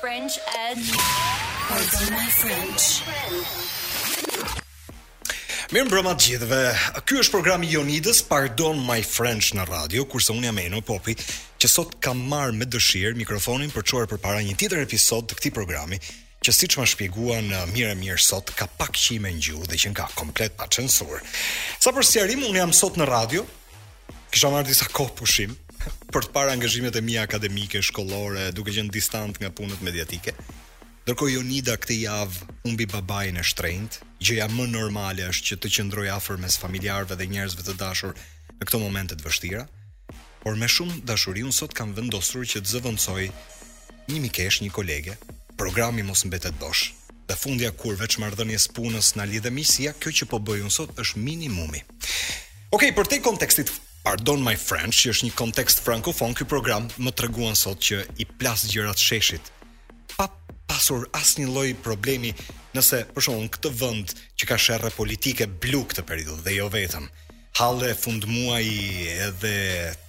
French Edge. Mirë mbrëma të gjithëve. Ky është programi Jonidës, pardon my French në radio, kurse unë jam Eno Popi, që sot kam marrë me dëshirë mikrofonin për të çuar përpara një tjetër episod të këtij programi, që siç ma shpjeguan uh, mirë e mirë sot ka pak qime në gjuhë dhe që është komplet pa censurë. Sa për sqarim, unë jam sot në radio, Kisha marrë disa kohë pushim për të parë angazhimet e mia akademike, shkollore, duke qenë distant nga punët mediatike. Ndërkohë Jonida këtë javë humbi babain e shtrenjtë, gjëja më normale është që të qëndrojë afër mes familjarëve dhe njerëzve të dashur në këto momente të vështira. Por me shumë dashuri unë sot kam vendosur që të zëvendësoj një mikeshë, një kolege, programi mos mbetet bosh. Dhe fundja kur veç marrëdhënies punës na lidh miqësia, kjo që po bëj unë sot është minimumi. Okej, përtej kontekstit Pardon my French, që është një kontekst frankofon, ky program më treguan sot që i plas gjërat sheshit. Pa pasur asnjë lloj problemi nëse për shembull në këtë vend që ka sherre politike blu këtë periudhë dhe jo vetëm. Halle fundmuaji dhe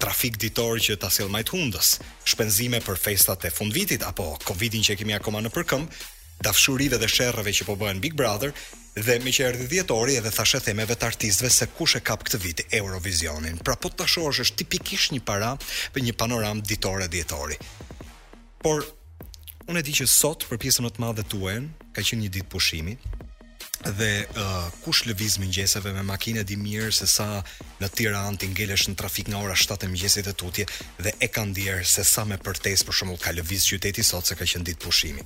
trafik ditor që ta sjell majë të hundës, shpenzime për festat e fundvitit apo Covidin që e kemi akoma nëpër këmbë, dashurive dhe sherreve që po bëhen në Big Brother, Dhe meqë erdhi dhjetori edhe thashethemeve të artistëve se kush e kap këtë vit Eurovizionin. Pra po ta shohësh është tipikisht një para për një panoramë ditore dhjetori. Por unë e di që sot për pjesën më të madhe tuajën ka qenë një ditë pushimi dhe uh, kush lëviz mëngjeseve me makinë e di mirë se sa në Tiranë ti ngelesh në trafik nga ora 7 e mëngjesit e tutje dhe e ka ndjerë se sa me përtesë për shembull ka lëviz qyteti sot se ka qenë ditë pushimi.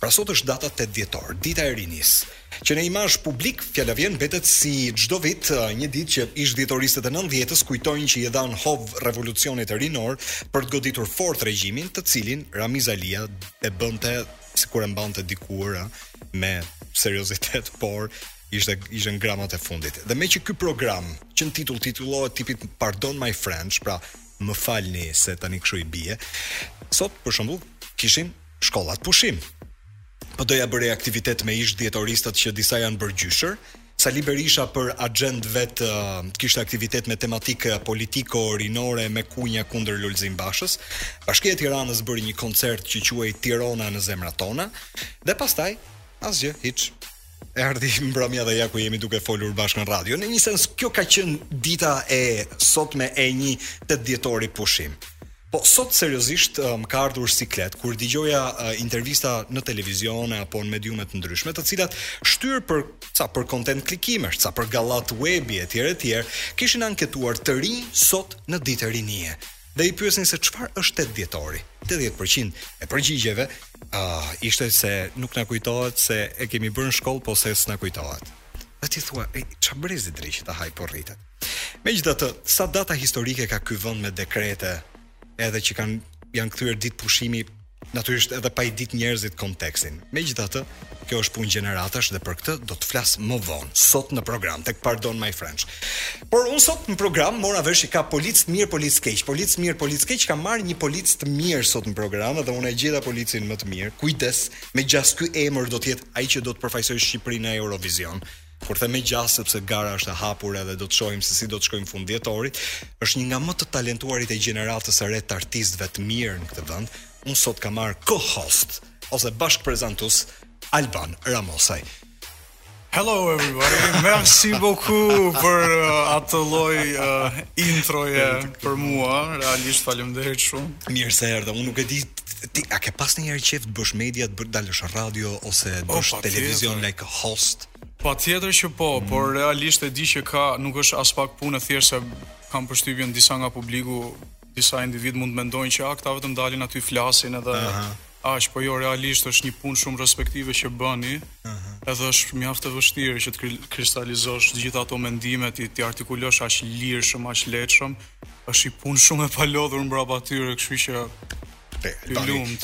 Pra sot është data tetë dhjetor, Dita e Rinisë, që në imazh publik fjala vjen mbetet si çdo vit një ditë që ish-dhjetoristët e nëndhjetës kujtojnë që i dhanë hov revolucionit rinor për të goditur fort regjimin të cilin Ramiz Alia e bënte sikur e mbante dikur ë me seriozitet por ishte ishte në grahmat e fundit. Dhe meqë ky program që në titull titullohet tipit Pardon my French, pra më falni se tani kështu i bie. Sot për shembull kishim shkollat pushim. PD-ja bëri aktivitet me ish-dhjetoristët që disa janë bërë gjyshër. Sali Berisha për axhendë të vet uh, kishte aktivitet me tematikë politiko-rinore me kunja kundër Lulzim Bashës. Bashkia e Tiranës bëri një koncert që quhej Tirona në zemrat tona dhe pastaj asgjë hiç. Erdhi mbrëmja dhe ja ku jemi duke folur bashkë në radio. Në një sens kjo ka qenë dita e sotme e një 8 dhjetori pushim. Po sot seriozisht më um, ka ardhur siklet kur dëgjoja uh, intervista në televizion apo në mediume të ndryshme, të cilat shtyrë për sa për content klikimesh, sa për gallatë webi etj etj, kishin anketuar të rinj sot në ditë rinie. dhe i pyesni se çfarë është tetë dhjetori. 80% e përgjigjeve uh, ishte se nuk na kujtohet se e kemi bërë në shkollë, po se s'na kujtohet. Dhe ti thua, e, ça brezi dreqi ta hajë po rritet. Megjithatë, sa data historike ka ky vënd me dekrete, edhe që kanë janë kthyer ditë pushimi Natyrisht edhe pa i ditë njerëzit kontekstin. Megjithatë, kjo është punë gjeneratash dhe për këtë do të flas më vonë sot në program tek Pardon My French. Por unë sot në program mora vesh që ka polic të mirë, polic të keq, polic të mirë, polic të keq, kam marrë një polic të mirë sot në program dhe unë e gjeta policin më të mirë. Kujdes, me gjasë ky emër do të jetë ai që do të përfaqësojë Shqipërinë në Eurovision. Kur them me gjasë sepse gara është e hapur edhe do të shohim se si do të shkojmë fund dhjetorit, është një nga më të talentuarit e gjeneratës së re të artistëve të mirë në këtë vend. Unë sot kam marrë co-host ose bashkëprezantues Alban Ramosaj. Hello everybody. Merci beaucoup për uh, atë lloj uh, introje për mua. Realisht faleminderit shumë. Mirë se erdhe. Unë nuk e di ti a ke pas ndonjëherë qejf të bësh media, të dalësh në radio ose të bësh televizion like host. Patjetër që po, por realisht e di që ka, nuk është aspak punë e thjeshtë, se kam përshtypjen disa nga publiku, disa individë mund të mendojnë që ah, këta vetëm dalin aty flasin edhe aq, po jo realisht është një punë shumë respektive që bëni. Aha. Edhe është mjaft e vështirë që të kristalizosh të gjitha ato mendime t'i artikulosh aq lirshëm, aq lehtshëm. Është një punë shumë e palodhur mbrapa tyre, kështu që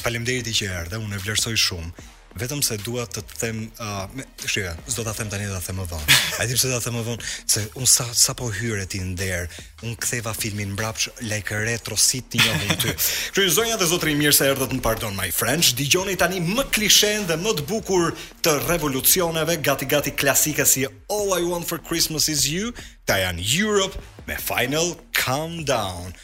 Faleminderit që erdhe, unë e vlerësoj shumë. Vetëm se dua të të them, uh, me, shira, s'do ta them tani, do ta them më vonë. A di pse do ta them më vonë? Se unë sa sapo hyre ti në derë, unë ktheva filmin mbrapsh like retro si të njohim ty. Kështu që zonja dhe zotërinj mirë se erdhët në Pardon My French. Dëgjoni tani më klishen dhe më të bukur të revolucioneve, gati gati klasike si All I Want for Christmas is You, këta janë Europe me Final Countdown.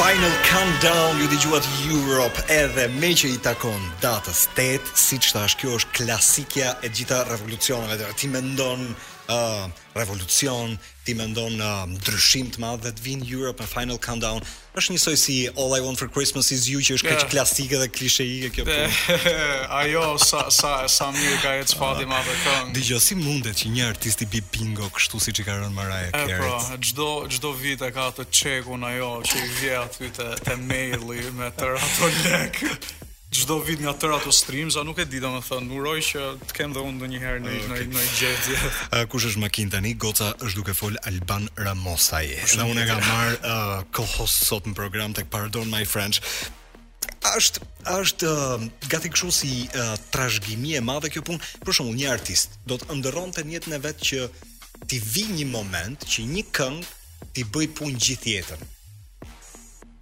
Final Countdown ju dëgjuat Europe edhe meqë i takon datës 8, siç thashë kjo është klasikja e gjitha revolucioneve. Ti mendon uh, revolucion, ti mendon uh, ndryshim të madh dhe të vijnë Europe me Final Countdown. Është njësoj si All I Want for Christmas is You që është yeah. kaq klasike dhe klisheike kjo punë. Ajo sa sa sa mirë ka ecë fati uh, me atë këngë. Dëgjo si mundet që një artist i bi bingo kështu siç i ka rënë Mariah Carey. Po, çdo çdo vit e ka Çekun ajo që i vjen aty te, te maili me tëra ato lekë. Çdo vit nga tëra ato streams. A nuk e di domethënë, uroj që të kem dhe unë ndonjëherë në, okay. në, në gjetje uh, Kush është në makinë tani? Goca është duke fol Alban Ramosaj Dhe unë e kam marrë uh, co-host sot në program tek Pardon My French është është uh, gati kështu si uh, trashëgimi e madhe kjo punë. Për shembull, një artist do të ëndërronte në jetën e vet që t'i vijë një moment që një këngë t'i bëjë punë gjithë jetën.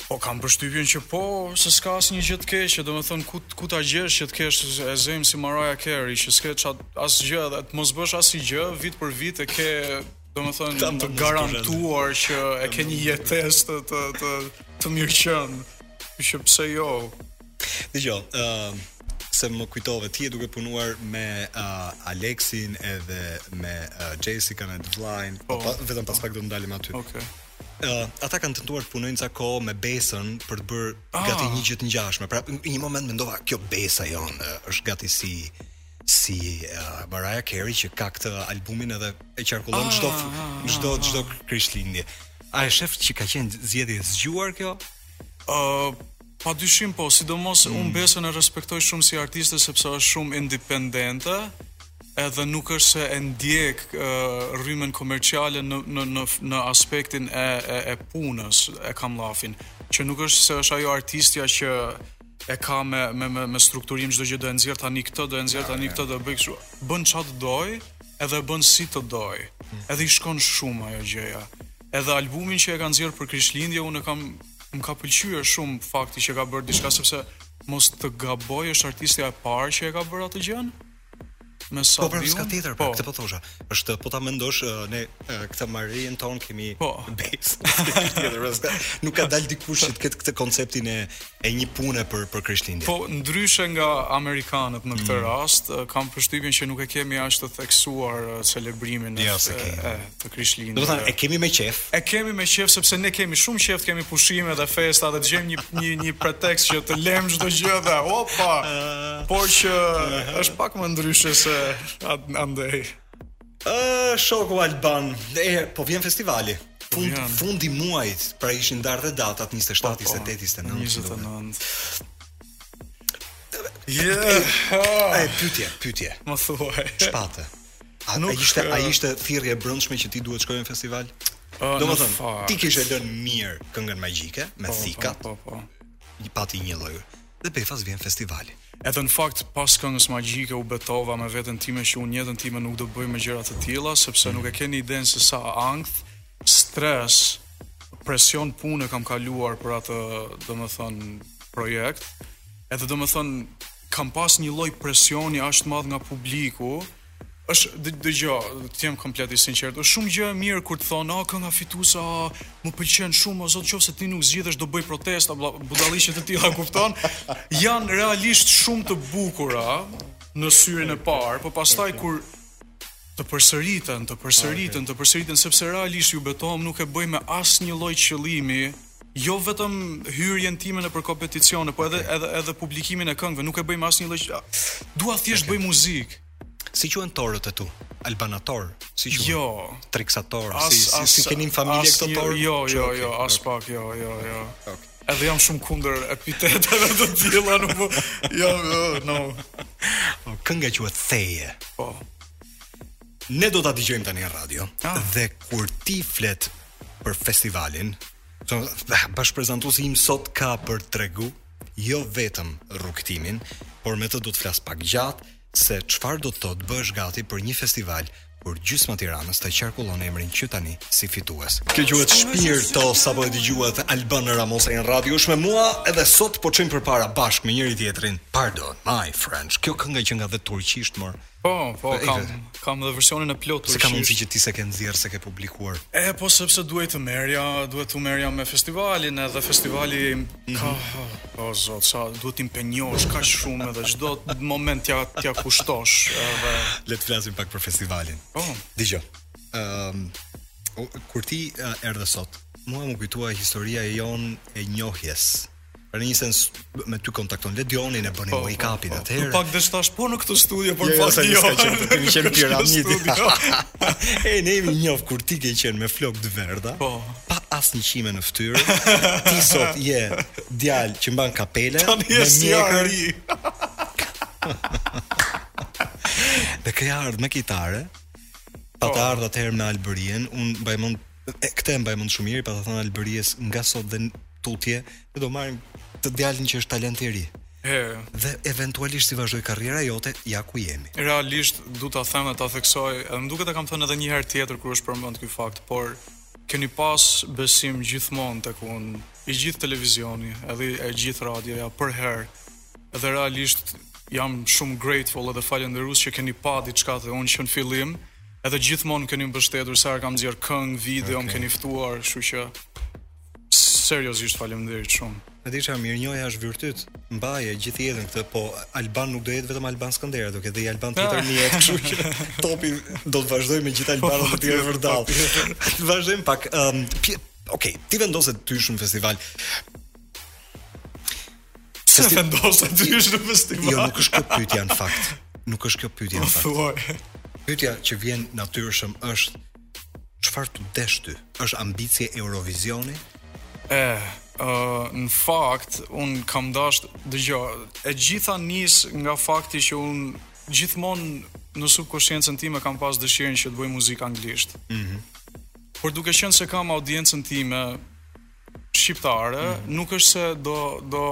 Po kam përshtypjen që po, se s'ka asnjë gjë të keqe, domethënë ku ku ta gjesh që të kesh e zëmë si Mariah Carey, që s'ke ça asgjë, edhe të mos bësh asnjë gjë, vit për vit e ke domethënë të, të garantuar që e ke një jetesë të të të, të mirëqenë. Që, pse jo? Dëgjo, ë uh, se më kujtove ti je duke punuar me uh, Aleksin edhe me uh, Xhesikën te D-Vine, po, po pa, vetëm pas pak do të ndalim aty. Okej. Okay. Uh, ata kanë tentuar të punojnë ca kohë me Besën për të bërë ah. gati një gjë të ngjashme. Pra, në një moment mendova, kjo Besa jonë uh, është gati si si uh, Mariah Carey që ka këtë albumin edhe e qarkullon ah, çdo ah, ah, çdo ah, çdo ah. Krishtlindje. A e shef që ka qenë zgjedhje e zgjuar kjo? Ë, uh, Pa dyshim po, sidomos mm. unë Besën e respektoj shumë si artiste sepse është shumë indipendente, edhe nuk është se e ndjek uh, rrymën komerciale në, në, në, në aspektin e, e, e punës e kam llafin, që nuk është se është ajo artistja që e ka me, me, me, me strukturim çdo gjë do e nxjerr tani këtë, do e nxjerr tani këtë, do e bëj kështu. Bën ça të dojë, edhe e bën si të dojë. Mm. Edhe i shkon shumë ajo gjëja. Edhe albumin që e ka nxjerr për Krishtlindje unë kam më ka pëlqyer shumë fakti që ka bërë diçka sepse mos të gaboj është artistja e parë që e ka bërë atë gjënë. Me sa po, pra, di unë. Po, pra, s'ka tjetër, po. këtë po thosha. Është po ta mendosh ne këtë Marajën tonë kemi po. Besën. tjetër, pra, nuk ka dalë dikush që të ketë këtë konceptin e e një pune për për Krishtlindjen. Po ndryshe nga amerikanët në këtë mm. rast, kam përshtypjen që nuk e kemi aq të theksuar celebrimin jo, e, e, e Krishtlindjes. Domethënë e kemi me qejf. E kemi me qejf sepse ne kemi shumë qejf të kemi pushime dhe festa dhe të gjejmë një një një pretekst që të lëmë çdo gjë dhe opa. Por që është pak më ndryshe se andej. Ë, shoku Alban, e, po vjen festivali. Po fund, vjen. fundi i muajit, pra ishin ndarë dhe datat 27, po, 28, 29. 29. Yeah. A, pyetje, pyetje. Ma thuaj. Ç'pate? A nuk ishte a ishte thirrje e brendshme që ti duhet të shkoje në festival? Uh, Domethënë, ti kishe lënë mirë Këngën Magjike me po, po, thikat. Po, po, po. Një pati një lloj. dhe befas vjen festivali. Edhe në fakt pas Këngës Magjike u betova me veten time që unë në jetën time nuk do bëj më gjëra të tilla sepse nuk e keni idenë se sa ankth, stres, presion, punë kam kaluar për atë, domethënë, projekt. Edhe domethënë kam pas një lloj presioni aq të madh nga publiku, Është dëgjo, të jem komplet i sinqert, është shumë gjë e mirë kur të thonë, "Ah, kënga fituese, ah, më pëlqen shumë, o zot, qoftë se ti nuk zgjidhesh do bëj protesta, bla, budalliqe të tilla, kupton? Jan realisht shumë të bukura në syrin e parë, por pastaj kur të përsëriten, të përsëriten, të përsëriten sepse realisht ju betohem nuk e bëj me asnjë lloj qëllimi, Jo vetëm hyrjen time nëpër kompeticione, po edhe edhe edhe publikimin e këngëve, nuk e bëj me asnjë lloj. Dua thjesht bëj muzikë. Si quhen torët e tu? Albanator, si quhen? Jo, triksator, si si, si keni në familje këto torë? Jo, jo, jo, as pak, jo, jo, jo. Okay. Edhe jam shumë kundër epiteteve të tilla, nuk po. Jo, jo, no. Oh, kënga quhet Theje. Po. Ne do ta dëgjojmë tani në radio ah. dhe kur ti flet për festivalin. Bashkëprezantuesi im sot ka për tregu jo vetëm rrugëtimin, por me të do të flas pak gjatë se çfarë do të thotë bëhesh gati për një festival kur gjysma e Tiranës ta qarkullon emrin që tani si fitues. Kjo quhet Shpirto, sapo e dëgjuat, Alban Ramosaj në radio është me mua edhe sot po çojmë përpara bashkë me njëri tjetrin. Pardon, my French, kjo kënga qenka dhe turqisht more. Po, po, e, kam, kam dhe versionin e plotë. Si ka mundësi që ti s'e ke nxjerrë, s'e ke publikuar. E, po, sepse duhet të merresha, duhet të merresha me festivalin, edhe festivali mm -hmm. ka, o, zot, sa, duhet të impenjosh, ka shumë, edhe çdo moment t'ia, t'ia kushtosh. Edhe... Le të flasim pak për festivalin. Po. Dëgjo, um, kur ti uh, erdhe sot, mua m'u kujtua historia e jonë e njohjes, Pra në një sens me ty kontakton Ledionin e bënim po, i po, kapin po, atëherë. Pak a shumë po në këtë studio, por jo, jo fakt jo. Kemi qenë piramidë. e ne jemi njoh kur ti ke qenë me flokë të verdha. Po. Pa asnjë qime në fytyrë. ti sot je djalë që mban kapele me mjekër. Dhe ke ardhë me kitare, pate ardhë atëherë me Albërien, unë mbaj mend E, këtë e mbaj mend shumë mirë, pata thënë Albëries nga sot dhe tutje, dhe do marrim këtë djalin që është talent i ri. He. Dhe eventualisht si vazhdoi karriera jote, ja ku jemi. Realisht du ta them dhe ta theksoj, edhe më duket ta kam thënë edhe një herë tjetër kur është përmend ky fakt, por keni pas besim gjithmonë tek unë, i gjithë televizioni, edhe e gjithë radioja përherë Dhe realisht jam shumë grateful edhe falënderues që keni pa diçka te unë që në fillim edhe gjithmonë më keni mbështetur sa herë kam nxjerr këngë, video, okay. më keni ftuar, kështu që seriozisht faleminderit shumë. E di çfarë mirënjohja është virtyt. Mbaje gjithë jetën këtë, po Alban nuk do jetë vetëm Alban Skënderaj, do ketë dhe Alban tjetër në jetë, kështu që Topi do të vazhdojë me gjithë Albanët e tjerë vërdall. Vazhdojmë pak. Ëm, um, okay, ti vendos të hysh në festival. Se si vendose ti në, jo, festival. Jo, nuk është kjo pyetja në fakt. Nuk është kjo pyetja në fakt, po. Pyetja që vjen natyrshëm është çfarë t'u desh ty? Është ambicie Eurovisioni? E, uh, në fakt, un kam dashur, dëgjo, e gjitha nis nga fakti që un gjithmonë në subkoshiencën time kam pas dëshirën që të bëj muzikë anglisht. Mhm. Mm Por duke qenë se kam audiencën time, shqiptare, mm. nuk është se do do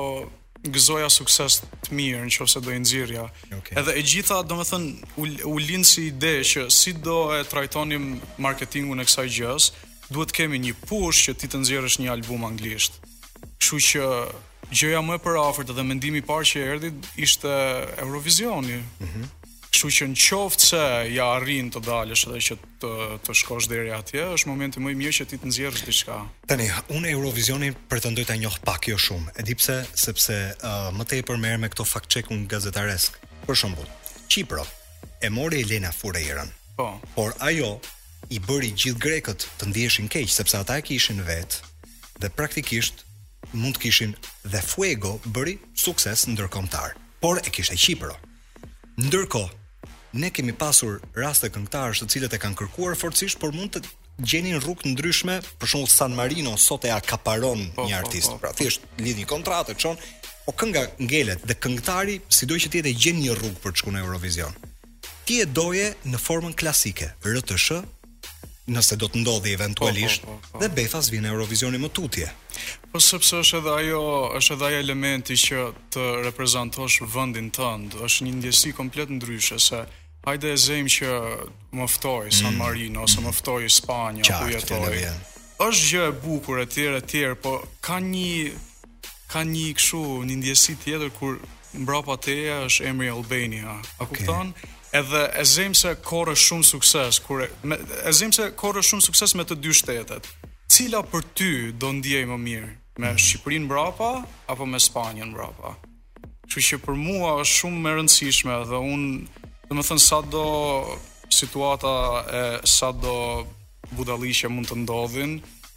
gëzoja sukses të mirë në qoftë se do i nxirrja. Okay. Edhe e gjitha, domethënë, u, u lind si ide që si do e trajtonim marketingun e kësaj gjës, duhet t'kemi një push që ti të nxjerrësh një album anglisht. Kështu që Gjëja më e përafërt dhe mendimi i parë që erdhi ishte Eurovisioni. Mhm. Mm Kështu që në qoftë se ja arrin të dalësh dhe që të, të shkosh deri atje, është momenti më i mirë që ti të nxjerrësh diçka. Tani, unë Eurovisionin pretendoj ta njoh pak jo shumë. E di pse? Sepse uh, më tepër merrem me këto fact check un gazetaresk. Për shembull, Qipro e mori Eleni Foureirën. Po. Por ajo i bëri gjithë grekët të ndiheshin keq sepse ata e kishin vetë dhe praktikisht mund të kishin dhe Fuego bëri sukses ndërkombëtar, por e kishte Qipro. Ndërkohë, ne kemi pasur raste këngëtarësh të cilët e kanë kërkuar forcisht, por mund të gjenin rrugë të ndryshme, për shembull San Marino sot e akaparon po, një po, artist, po, po, praktikisht lidh një kontratë, çon, po kënga ngelet dhe këngëtari sido që të jetë gjen një rrugë për të shkuar në Eurovision. Ti e doje në formën klasike, RTSH nëse do të ndodhi eventualisht po, po, po, po. dhe befas vjen Eurovisioni më tutje. Po sepse është edhe ajo, është edhe ai elementi që të reprezantosh vendin tënd, është një ndjesi komplet ndryshe se hajde e zëmë që më ftoi mm. San Marino ose më ftoi Spanja Qartë, ku jetoj. Është gjë e bukur e tjera e tjera, po ka një ka një kështu një ndjesi tjetër kur mbrapa teja është emri Albania. A okay. kupton? Edhe e zëmë se korre shumë sukses kur e zëmë se korre shumë sukses me të dy shtetet. Cila për ty do ndihej më mirë? Me Shqipërinë mbrapa apo me Spanjën mbrapa? Kështu që për mua është shumë e rëndësishme dhe un, domethënë sado situata e sado Budallëqe mund të ndodhin,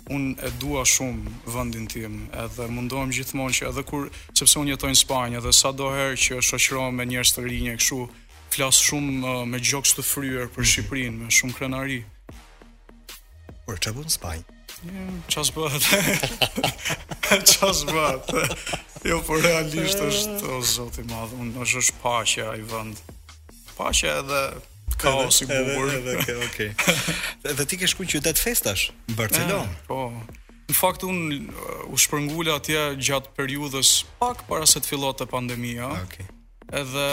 unë e dua shumë vendin tim edhe mundohem gjithmonë që edhe kur sepse unë jetoj në Spanjë dhe sado herë që shoqërohem me njerëz të rinj e kështu flas shumë me gjoks të fryer për mhm. Shqipërinë me shumë krenari. Por çfarë bën n'Spanjë? Ça s'bëhet. Ça s'bëhet. Jo, por realisht është o zot i madh, unë është paqja ai vend. Paqja edhe Kaos i bukur. Edhe kjo, okay. Dhe ti ke shku në qytet festash, Barcelona. Eh, po. Në fakt un uh, u shpërngula atje gjatë periudhës pak para se të fillonte pandemia. Okej. Okay. Edhe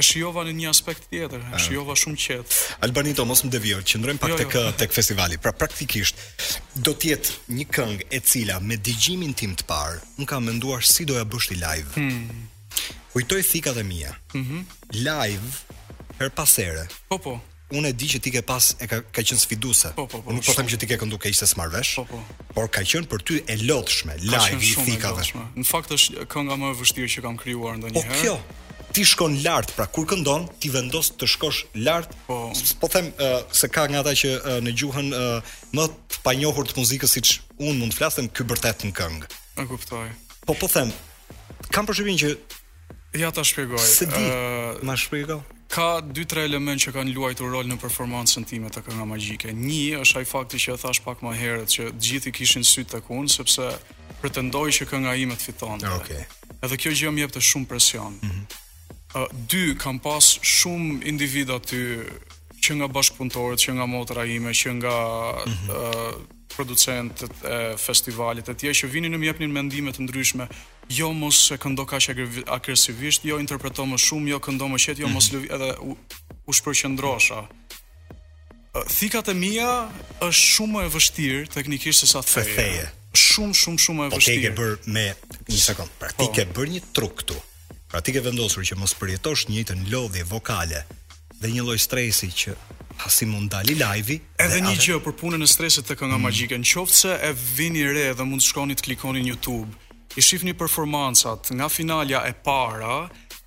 e shijova në një aspekt tjetër, e ah, shijova okay. shumë qet. Albanito, mos më devijo, qëndrojmë pak jo, tek jo. Eh, tek festivali. Pra praktikisht do të jetë një këngë e cila me dëgjimin tim të parë, un kam menduar si do ja bësh ti live. Hmm. Kujtoj thikat e mia. Mhm. Mm live her pas here. Po po. Unë e di që ti ke pas e ka, ka qenë sfiduese. Po, po, po, Unë nuk po them shumë. që ti ke këndu keq se s'marr vesh. Po, po. Por ka qenë për ty e lodhshme, Ka live qenë i shumë e thikave. lodhshme. Në fakt është kënga më e vështirë që kam krijuar Po ndonjëherë. kjo ti shkon lart, pra kur këndon, ti vendos të shkosh lart. Po. S- Po them uh, se ka nga ata që uh, në gjuhën uh, më të panjohur të muzikës siç unë mund të flasem, ky bërtet në këngë. E kuptoj. Po po them, Kam përshtypjen që ja ta shpjegoj. Se di, uh, ma shpjego. Ka dy tre elementë që kanë luajtur rol në performancën time te kënga magjike. Një është ai fakti që e thash pak më herët që të gjithë i kishin sytë tek unë sepse pretendohej që kënga ime të fitonte. Ah, okej. Okay. Edhe kjo gjë më jepte shumë presion. Mm -hmm. uh, dy kam pas shumë individë aty që nga bashkëpunëtorët, që nga motra ime, që nga mm -hmm. uh, producentët e festivalit etj që vinin e më jepnin mendime të ndryshme jo mos e këndo kaq agresivisht jo interpreto më shumë jo këndo më qetë jo mos lëvi edhe u, u shpërqendrosha thikat e mia është shumë më e vështirë teknikisht se sa theje shumë shumë shumë më e vështirë po ke bërë me një sekond pra ti po. ke bërë një truk këtu Pra ti ke vendosur që mos përjetosh njëjtën lodhje vokale dhe një lloj stresi që pa si mund dali live-i. Edhe një gjë për punën e stresit te kënga mm. magjike, në qoftë se e vini re dhe mund të shkoni të klikoni në YouTube, i shifni performancat nga finalja e para,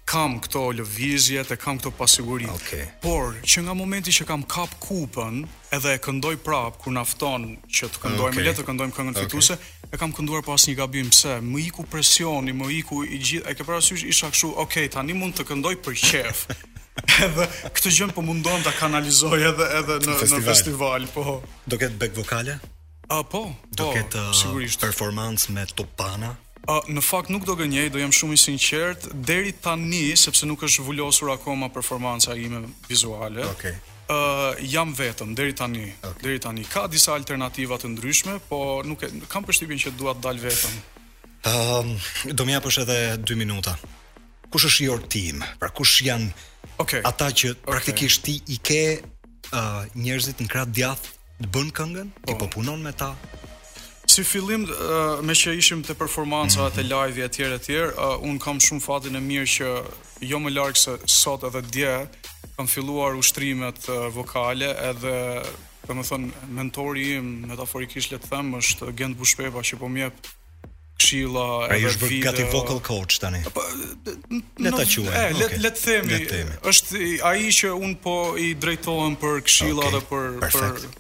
kam këto lëvizjet, e kam këto pasiguri. Okay. Por, që nga momenti që kam kap kupën, edhe e këndoj prap, kur na fton që të këndojmë, okay. le të këndojmë këngën okay. fituese, e kam kënduar pa asnjë gabim se më iku presioni, më iku i gjithë, e ke parasysh isha kështu, ok, tani mund të këndoj për qef. edhe këtë gjë po mundohem ta kanalizoj edhe edhe në festival. në festival, po. Do ketë back vokale? A po, po, do ketë uh, sigurisht performancë me topana. Uh, në fakt nuk do gënjej, do jam shumë i sinqert deri tani sepse nuk është vulosur akoma performanca ime vizuale. Okej. Okay. Jam vetëm, deri tani. Okay. Deri tani. Ka disa alternativa të ndryshme, po nuk e, kam përshtypjen që dua t'dal vetëm. Um, do më japësh edhe 2 minuta. Kush është your team? Pra kush janë okay. ata që okay. praktikisht ti i ke uh, njerëzit në krah djath të bën këngën, po. ti po punon me ta, Si fillim uh, meqë ishim te performanca mm -hmm. te live etj etj, uh, un kam shumë fatin e mirë që Jo më larg se sot edhe dje kam filluar ushtrimet vokale edhe domethënë mentori im metaforikisht le të them është Gent Bushpepa që po më jep këshilla pra, edhe është bërë gati vocal coach tani. Po le ta quajmë. Okay. Le le të themi. Është ai që unë po i drejtohem për këshilla okay. dhe për Perfect. për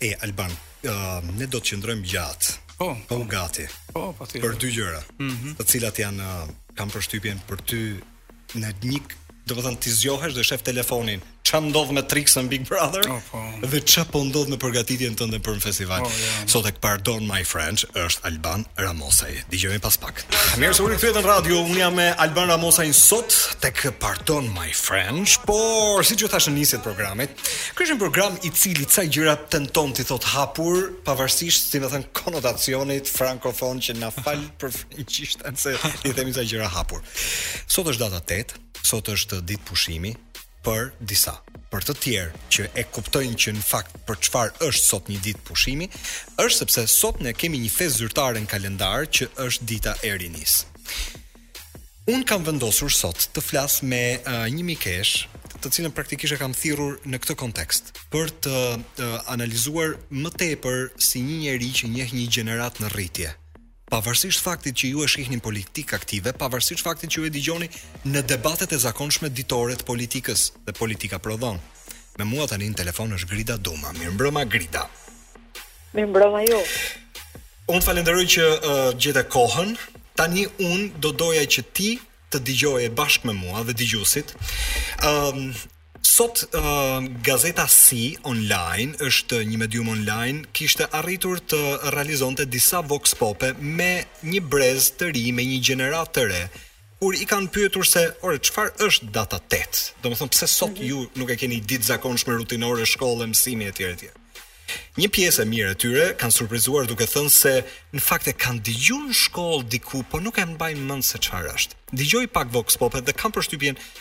E Alban, uh, ne do të qëndrojmë gjatë. Po, po, po gati. Po, patjetër. Për dy gjëra, ëh, mm -hmm. të cilat janë uh, kam përshtypjen për ty domethënë ti zgjohesh dhe shef telefonin ç'a ndodh me Trixën Big Brother oh, po. dhe ç'a po ndodh me përgatitjen tënde për në festival. Oh, yeah. Sot te pardon my friend është Alban Ramosaj. Dëgjohemi pas pak. Mirë se u rikthyet në radio. Unë jam me Alban Ramosaj sot tek Pardon my friend, por siç ju thashë në nisje të programit, Ky është një program i cili ca gjëra tenton t'i thotë hapur, pavarësisht, si me thënë, konotacionit frankofon që na fal për frëngjishten se i themi ca gjëra hapur. Sot është data 8, sot është ditë pushimi për disa. Për të tjerë që e kuptojnë që në fakt për çfarë është sot një ditë pushimi, është sepse sot ne kemi një festë zyrtare në kalendar që është dita e rinisë. Unë kam vendosur sot të flas me uh, një mikeshë, të cilën praktikisht e kam thirrur në këtë kontekst, për të uh, analizuar më tepër si një njeri që njeh një gjeneratë në rritje. Pavarësisht faktit që ju e shihni në politikë aktive, pavarësisht faktit që ju e dëgjoni në debatet e zakonshme ditore të politikës që politika prodhon. Me mua tani në telefon është Grida Duma. Mirëmbrëma Grida. Mirëmbrëma ju. Unë të falenderoj që uh, gjete kohën. Tani unë do doja që ti të digjoje bashkë me mua dhe digjusit. Um, sot uh, gazeta Si online, është një medium online, kishte arritur të realizonte disa vox pope me një brez të ri, me një gjeneratë të re, Kur i kanë pyetur se, ore, çfarë është data tetë? Domethënë pse sot ju nuk e keni ditë zakonshme rutinore shkolle, mësimi etj etj. Një pjesë e mirë e tyre kanë surprizuar duke thënë se në fakt e kanë dëgjuar në shkollë diku, po nuk e mbajnë mend se çfarë është. Dëgjoji pak vox popet dhe kam përshtypjen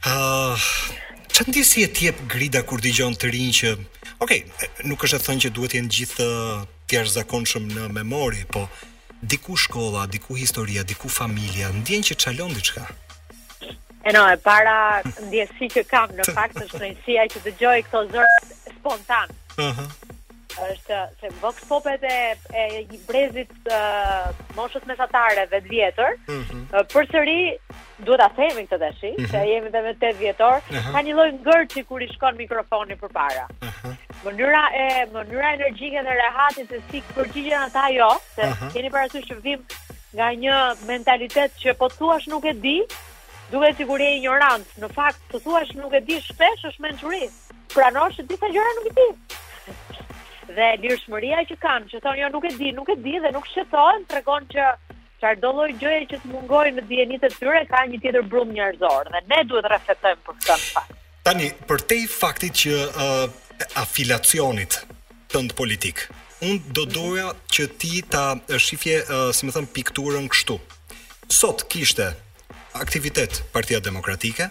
Uh, çfarë ndjesie të jep Grida kur dëgjon të rinj që... Okej, okay, nuk është e thënë që duhet të jenë gjithë uh, të jashtëzakonshëm në memori, po diku shkolla, diku historia, diku familja, ndjen që çalon diçka. E no, e para ndjesi që kam në fakt është krejtësia që dëgjoj këto zëra spontanë. Uh -huh. është se vox popet e, e brezit të moshës mesatare vetë vjetër, mm -hmm. përsëri, duhet ta themi këtë deshi, mm -hmm. se jemi dhe me 8 dhjetor, uh -huh. ka një lloj ngërçi kur i shkon mikrofoni përpara. Uh -huh. Mënyra e mënyra energjike dhe rehati se si përgjigjen ata jo, se uh -huh. keni parasysh që vim nga një mentalitet që po thuash nuk e di, dukesh si gur e injorant, në fakt, të thuash nuk e di shpesh është mençuri. pranosh se disa gjëra nuk i di. Dhe lirshmëria që kanë, që thonë jo nuk e di, nuk e di dhe nuk shqetësohen, tregon që çfarë do lloj gjëje që të mungojë në dijenitë e tyre ka një tjetër brumë njerëzor dhe ne duhet të reflektojmë për këtë fakt. Tani, përtej faktit që uh, afilacionit tënd politik, unë do doja që ti ta shifje, uh, si me thënë, pikturën kështu. Sot kishte aktivitet Partia Demokratike,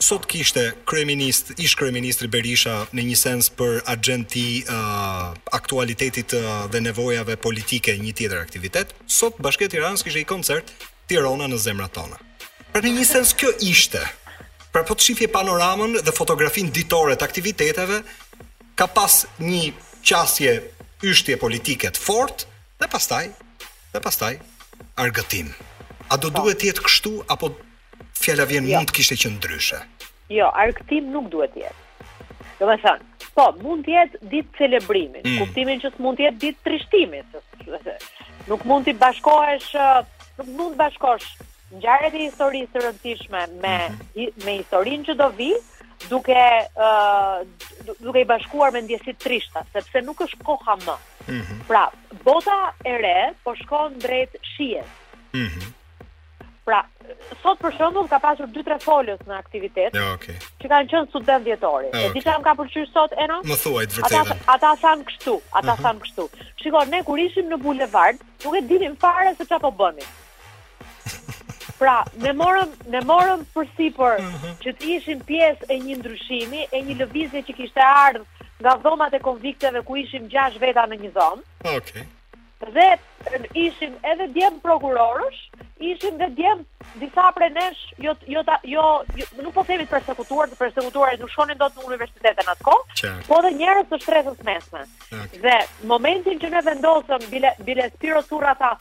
Sot kishte kryeminist, ish kryeministri Berisha në një sens për axhendë të uh, aktualitetit uh, dhe nevojave politike një tjetër aktivitet. Sot Bashkia e Tiranës kishte një koncert Tirana në zemrat tona. Pra në një sens kjo ishte. Pra po të shifje panoramën dhe fotografinë ditore të aktiviteteve, ka pas një qasje nxitje politike të fortë dhe pastaj dhe pastaj argëtim. A do duhet të jetë kështu apo Fjala vjen jo. mund të kishte qenë ndryshe. Jo, argëtim nuk duhet të jetë. Domethënë, po, mund të jetë ditë celebrimi, mm. kuptimin që s'mund të jetë ditë trishtimi, se nuk mund të bashkohesh, nuk mund të bashkosh ngjarjet e historisë të rëndësishme me mhm. me historinë që do vijë, duke uh, duke i bashkuar me ndjesi të trishta, sepse nuk është koha më. Mm -hmm. Pra, bota e re po shkon drejt shijes. Mm -hmm. Pra, sot për shembull ka pasur 2-3 folës në aktivitet. Ja, okay. Që kanë qenë studentë dhjetori. Ja, okay. E di ça më ka pëlqyer sot Ena? Më thuaj të vërtetën. Ata ata thanë kështu, ata uh -huh. thanë kështu. Shiko, ne kur ishim në bulevard, nuk e dinim fare se ça po bënim. Pra, ne morëm, ne morëm përsipër uh -huh. që të ishim pjesë e një ndryshimi, e një lëvizjeje që kishte ardhur nga dhomat e konvikteve ku ishim gjashtë veta në një dhomë. Okej. Okay. Dhe ishim edhe djem prokurorësh, ishim dhe djem disa prej nesh, jo jo jo, jo nuk po themi të persekutuar, të persekutuarit nuk shkonin dot në universitet në atë kohë, po dhe njerëz të shtresës së mesme. Okay. Dhe momentin që ne vendosëm bile bile Spiro Curra tha,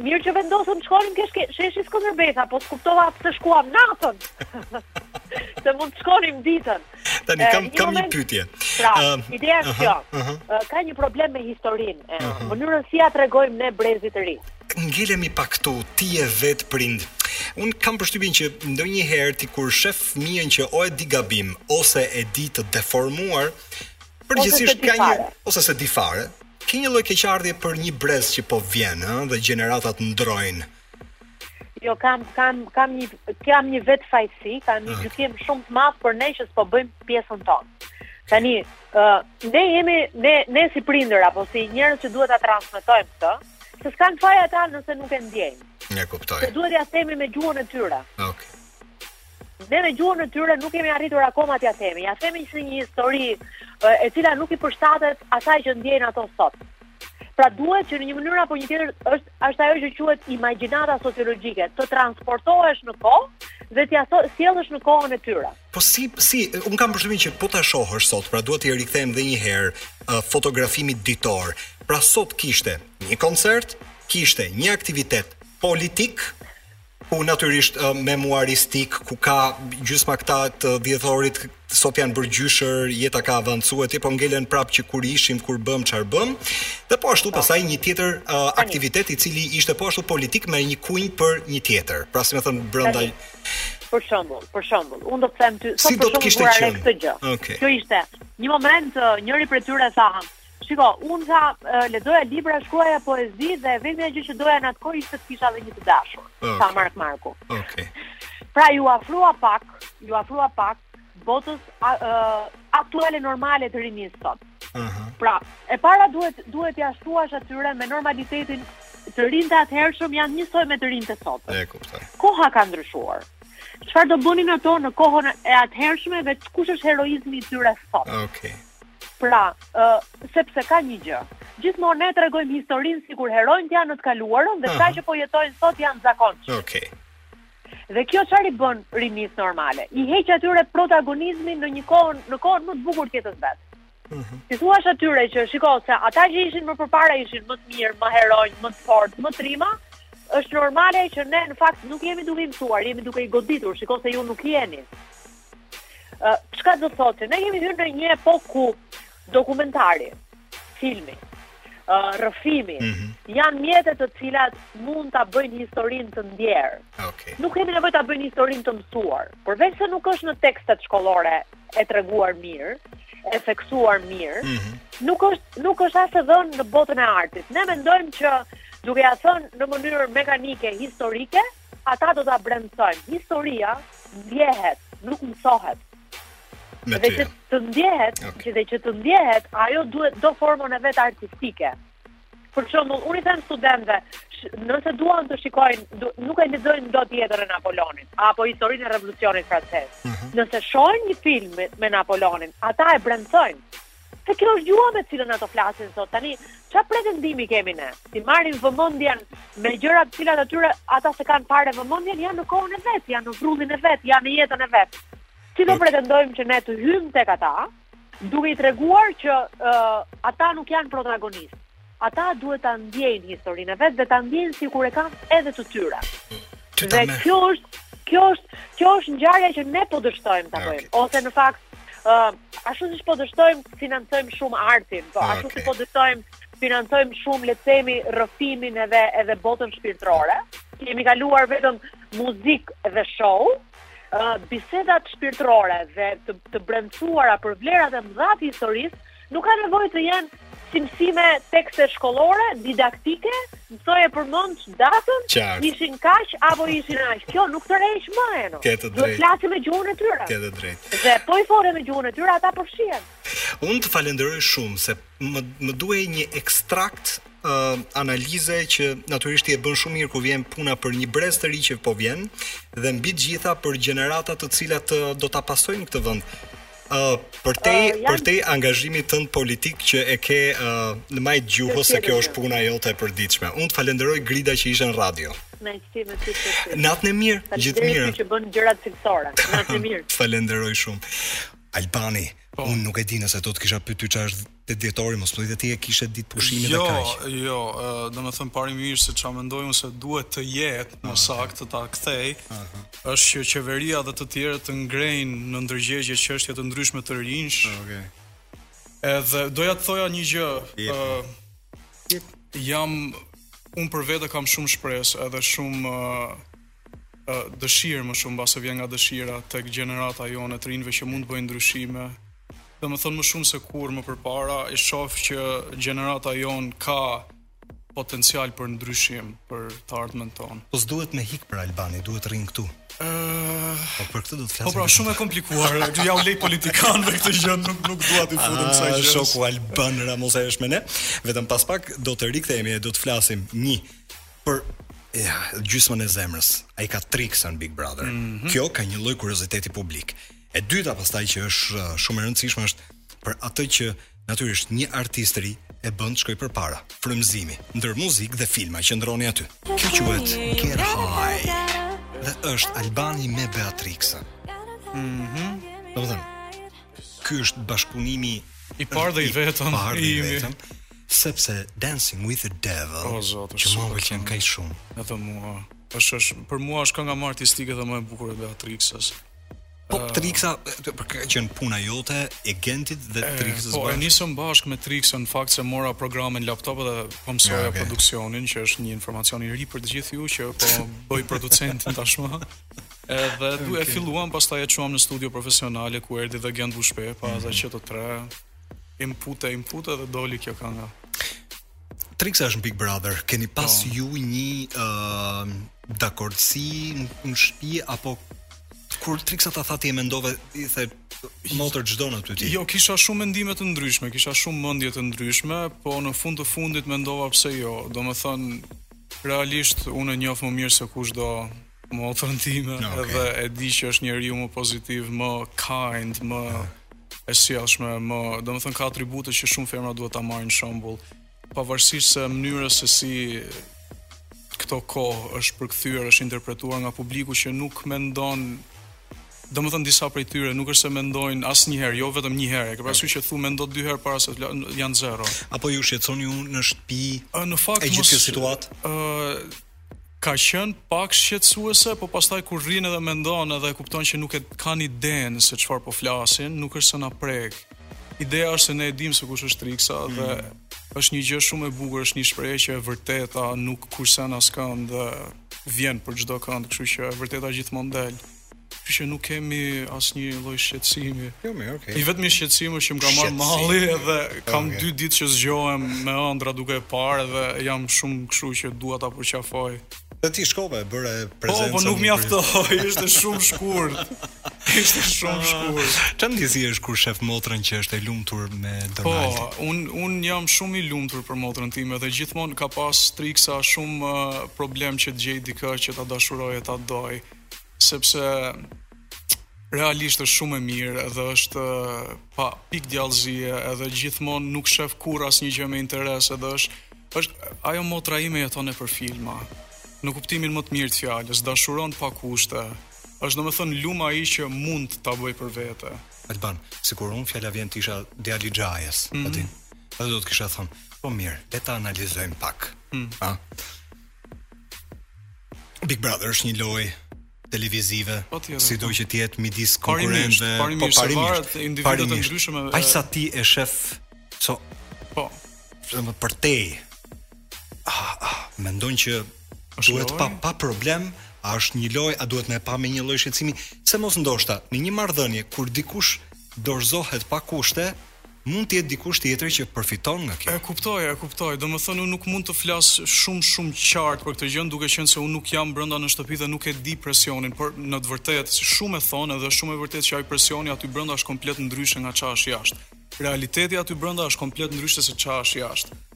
Mirë që vendosëm të shkonim kesh ke sheshi Skënderbej, tha, po s'kuptova pse shkuam natën. Se mund të shkonim ditën. Tani kam një kam një pyetje. Pra, ideja është kjo. Ka një problem me historinë, e, mënyrën si ja tregojmë ne brezit të ri. Ngelemi pak këtu, ti je vet prind. Un kam përshtypjen që ndonjëherë ti kur shef fëmijën që o e di gabim ose e di të deformuar, përgjithsisht ka një ose s'e di fare. Ke një lloj keqardhje për një brez që po vjen, ëh, dhe gjeneratat ndrojnë. Jo, kam kam kam një kam një vetëfajësi, kam një ah. gjykim shumë të madh për ne që s'po bëjmë pjesën tonë. Tani, ë, uh, ne jemi ne ne si prindër apo si njerëz që duhet ta transmetojmë këtë, se s'kan faj ata nëse nuk e ndjejnë. E kuptoj. Se duhet t'ja themi me gjuhën e tyre. Okej. Okay. Ne me gjuhën e tyre nuk kemi arritur akoma t'ja themi. Ja themi si një histori e cila nuk i përshtatet asaj që ndjejnë ato sot. Pra duhet që në një mënyrë apo një tjetër është është ajo që quhet imagjinata sociologjike, të transportohesh në kohë dhe t'ia sjellësh në kohën e tyre. Po si si un kam përshtypjen që po ta shohësh sot, pra duhet t'i rikthehem edhe një herë uh, fotografimit ditor. Pra sot kishte një koncert, kishte një aktivitet politik, Po natyrisht memuaristik ku ka gjysma këta të dhjetorit sot janë bërë gjyshër, jeta ka avancuar ti po ngelen prap që kur ishim, kur bëm çfarë bëm. Dhe po ashtu po. pastaj një tjetër uh, aktivitet i cili ishte po ashtu politik me një kunj për një tjetër. Pra si me thënë brenda Për shembull, për shembull, unë do të them ty, sot si për shembull, këtë gjë. Okay. Kjo ishte një moment, njëri prej tyre tha, Shiko, unë tha, lexoja libra, shkruaja poezi dhe e vetmja gjë që doja në atë kohë ishte të kisha edhe një të dashur, okay. tha Mark Marku. Okej. Okay. Pra ju afrua pak, ju afrua pak botës a, a, aktuale normale të rinisë sot. Uh -huh. Pra, e para duhet duhet t'ia thuash atyre me normalitetin të rinjtë të atëhershëm janë njësoj me të rinjtë të sot. E kuptoj. Koha ka ndryshuar. Çfarë do bënin ato në kohën e atëhershme dhe kush është heroizmi i tyre sot? Okej. Okay. Pra, ë, sepse ka një gjë. Gjithmonë ne tregojmë historinë sikur heronjtë janë në të kaluarën dhe këta që po jetojnë sot janë të zakonshëm. Okej. Dhe kjo çfarë i bën rinisë normale? I heq atyre protagonizmin në një kohë, në kohën më të bukur të jetës vet. T'i thuash atyre që shiko se ata që ishin më përpara ishin më të mirë, më heronj, më të fortë, më trima, është normale që ne në fakt nuk jemi duke i mësuar, jemi duke i goditur, shiko se ju nuk jeni. Çka do të thotë që ne kemi hyrë në një epokë ku dokumentari, filmi, rrëfimi, mm -hmm. janë mjete të cilat mund ta bëjnë historinë të ndjerë. Okay. Nuk kemi nevojë ta bëjnë historinë të mësuar. Përveç se nuk është në tekstet shkollore e treguar mirë, e theksuar mirë, mm -hmm. nuk është nuk është as e dhënë në botën e artit. Ne mendojmë që duke ja thënë në mënyrë mekanike historike, Ata do ta brendësojnë. Historia ndjehet, nuk mësohet. Edhe që të ndjehet, okay. dhe që të ndjehet, ajo duhet do formën e vet artistike. Për shembull, unë i them studentëve, nëse duan të shikojnë, du, nuk e lexojnë dot jetën e Napoleonit apo historinë e revolucionit francez. Mm -hmm. Nëse shohin një film me, me Napoleonin, ata e brendësojnë. Se kjo është gjuha me të cilën ato flasin sot. Tani, ça pretendimi kemi ne? T'i marrim vëmendjen me gjëra të cilat atyre ata s'e kanë fare vëmendjen, janë në kohën e vet, janë në vrullin e vet, janë në jetën e vet. Si do pretendojmë që ne të hyjmë tek ata, duke i treguar që uh, ata nuk janë protagonistë. Ata duhet ta ndjejnë historinë e vet dhe ta ndjejnë sikur e kanë edhe të tyre. Dhe kjo është kjo është kjo është ngjarja që ne po dështojmë ta bëjmë ose në fakt Uh, ashtu si po dështojmë financojmë shumë artin, po ashtu okay. si po dështojmë financojmë shumë le të themi rrëfimin edhe edhe botën shpirtërore. Kemi kaluar vetëm muzikë dhe show, uh, bisedat shpirtërore dhe të, të brendësuara për vlerat e mëdha të historisë, Nuk ka nevojë të jenë si mësime tekste shkollore, didaktike, mësoje përmend datën, Qartë. ishin kaq apo ishin aq. Kjo nuk tërheq më ende. Ke të Duhet drejtë. flasim me gjuhën e tyre. Ke të drejtë. Dhe po i fole me gjuhën e tyre, ata përfshihen. Unë të falenderoj shumë se më më duhej një ekstrakt ë analize që natyrisht ti e bën shumë mirë kur vjen puna për një brez të ri që po vjen dhe mbi të gjitha për gjenerata të cilat ë, do ta pasojnë këtë vend. Uh, përtej uh, përtej angazhimit tënd politik që e ke uh, në majë të gjuhës se kjo është puna jote e përditshme. Unë të falenderoj Grida që ishe në radio. Në qëti me ty të të Natën e mirë, gjithë të mirat. që bën gjëra cilësore. Natën e mirë. Falenderoj shumë. Albani, po. unë nuk e di nëse do të kisha pyetur çfarë Te dhjetori mos më ti e kishe ditë pushimi jo, dhe kaq. Jo, jo, domethënë parimisht se çfarë mendoj unë se duhet të jetë më ah, saktë të ta kthej. Është që qeveria dhe të tjerë të ngrejnë në ndërgjegje çështje të ndryshme të rinjsh. Ah, okej. Okay. Edhe doja të thoja një gjë. Ë jam unë për vete kam shumë shpresë edhe shumë dëshirë më shumë mbase vjen nga dëshira tek gjenerata jonë e të rinjve që mund të bëjnë ndryshime. Domethënë më shumë se kurrë më përpara e shoh që gjenerata jonë ka potencial për ndryshim për të ardhmen tonë. Po s'duhet me ik pra Albani, duhet të rrin këtu. Ëh, uh, po për këtë do të flasim. Po pra, shumë e komplikuar. Do jua lë politikanëve këtë gjë, nuk nuk dua të futem kësaj gjëje. Shoku Alban Ramosa është me ne. Vetëm pas pak do të rikthehemi e do të flasim një për ja, gjysmën e zemrës. Ai ka Triksën në Big Brother. Mm -hmm. Kjo ka një lloj kurioziteti publik. E dyta pastaj që është uh, shumë e rëndësishme është për atë që natyrisht një artist të ri e bën të shkojë përpara. Frymëzimi ndër muzikë dhe filma qëndroni aty. Kjo quhet Get High. Dhe është Albani me Beatrixën. Mhm. Mm Domethënë, ky është bashkëpunimi i parë dhe i vetëm i imi. Sepse Dancing with the Devil oh, zot, që më pëlqen kaq shumë. Edhe mua. Është është për mua është kënga më artistike dhe më e bukur e Beatrixës. Po uh, Trixa pra ka qenë puna jote e Gentit dhe e, Trixës. Po e nisëm bashkë me Trixën në fakt se mora programin laptop dhe po mësoja ja, okay. produksionin që është një informacion i ri për të gjithë ju që po bëj producentin tashmë. Edhe okay. e filluam pastaj e çuam në studio profesionale ku erdhi dhe Gent Bushpe, pa mm -hmm. që të tre Inpute, inpute dhe doli kjo kënga. Triksa është në Big Brother. Keni po. pas ju një ë uh, dakordsi në shtëpi apo kur Triksa ta tha ti e mendove i the motor ç'do aty ti. Jo, kisha shumë mendime të ndryshme, kisha shumë mendje të ndryshme, po në fund të fundit mendova pse jo. Domethënë realisht unë e njoh më mirë se kushdo motrën time no, okay. dhe e di që është njeriu më pozitiv, më kind, më e sjellshme, më, domethënë ka atribute që shumë femra duhet ta marrin shembull, pavarësisht se mënyrës se si këto kohë është përkthyer, është interpretuar nga publiku që nuk mendon Domethënë disa prej tyre nuk është se mendojnë as njëherë, jo vetëm njëherë, e këpërë që thuhet mendo dy herë para se të janë zero. A po ju shqetson ju në shtëpi a, në fakt, e gjithë kjo situatë? ka qenë pak shqetësuese, po pastaj kur rrin edhe mendon edhe e kupton që nuk e kanë idenë se çfarë po flasin, nuk është se na prek. Ideja është se ne e dimë se kush është Triksa mm. dhe mhm. është një gjë shumë e bukur, është një shprehje që e vërteta nuk kursen askënd dhe vjen për çdokënd, kështu që e vërteta gjithmonë del. Kështu që nuk kemi asnjë lloj shqetësimi. Jo, mirë, okay. I vetmi shqetësim është që më ka marr malli dhe kam okay. dy ditë që zgjohem me ëndra duke e parë dhe jam shumë kështu që dua ta përqafoj. Dhe ti shkove e bëre prezencën. Po, po nuk mjaftoi, ishte shumë shkurt. Ishte shumë ah, shkurt. Çfarë ndjesi është kur shef motrën që është e lumtur me Donald? Po, un un jam shumë i lumtur për motrën time dhe gjithmonë ka pas triksa shumë uh, problem që të gjej dikë që ta dashurojë e ta dojë. sepse realisht është shumë e mirë dhe është pa pik djallëzie edhe gjithmonë nuk shef kurrë asnjë gjë me interes edhe është, është ajo motra ime jeton e për filma në kuptimin më të mirë të fjalës, dashuron pa kushte është domethënë lum ai që mund ta bëjë për vete Alban, sikur unë fjala vjen të isha djali i xhajës mm -hmm. edhe do të kisha thënë po mirë, le ta analizojmë pak mm -hmm. Big Brother është një lojë televizive, po sido që të jetë midis konkurrentëve, po parimisht, sa ti e shef, so, po, më përtej, ah, ah, mendon që duhet pa pa problem, a është një lojë, a duhet me pa me një lloj shqetësimi, se mos ndoshta, në një marrëdhënie, kur dikush dorëzohet pa kushte, Mund të jetë dikush tjetër që përfiton nga kjo. E kuptoj, e kuptoj. Domethënë unë nuk mund të flas shumë shumë qartë për këtë gjë, duke qenë se unë nuk jam brenda në shtëpi dhe nuk e di presionin, por në të vërtetë, si shumë e thonë edhe është shumë e vërtetë që ai presioni aty brenda është komplet ndryshe nga çfarë është jashtë. Realiteti aty brenda është komplet ndryshe se çfarë është jashtë.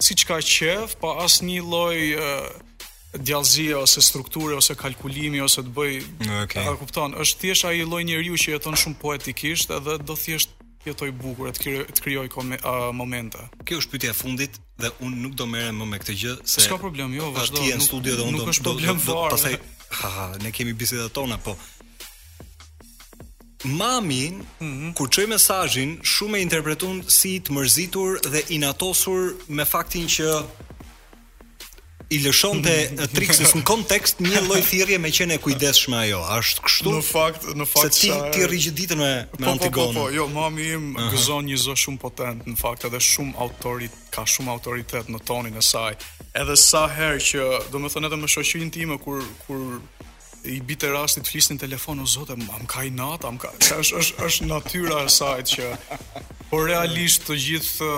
siç ka qef, pa asnjë lloj djallëzie ose strukture ose kalkulimi ose të bëj okay. a kupton është thjesht ai lloj njeriu që jeton shumë poetikisht edhe do thjesht jetoj bukur të krijoj të krijoj momente kjo është pyetja e fundit dhe unë nuk do merrem më me këtë gjë se s'ka problem jo vazhdo ti je në studio dhe unë do nuk është problem fare pastaj ha ha ne kemi bisedat tona po Mamin, kur çoi mesazhin, shumë e interpretuan si të mërzitur dhe të inatosur me faktin që i lëshonte Trixis në kontekst një lloj thirrje me qenë e kujdesshme ajo. A është kështu? Në fakt, në fakt se ti ti rigjiditën me me po, po, po, po, jo, mami im uh -huh. gëzon një zë shumë potent, në fakt edhe shumë autorit, ka shumë autoritet në tonin e saj. Edhe sa herë që, domethënë edhe me shoqërinë time kur kur I binte rasti të flisnin në telefon o zot a më ka inat a më ka është është është natyra e saj që por realisht të gjithë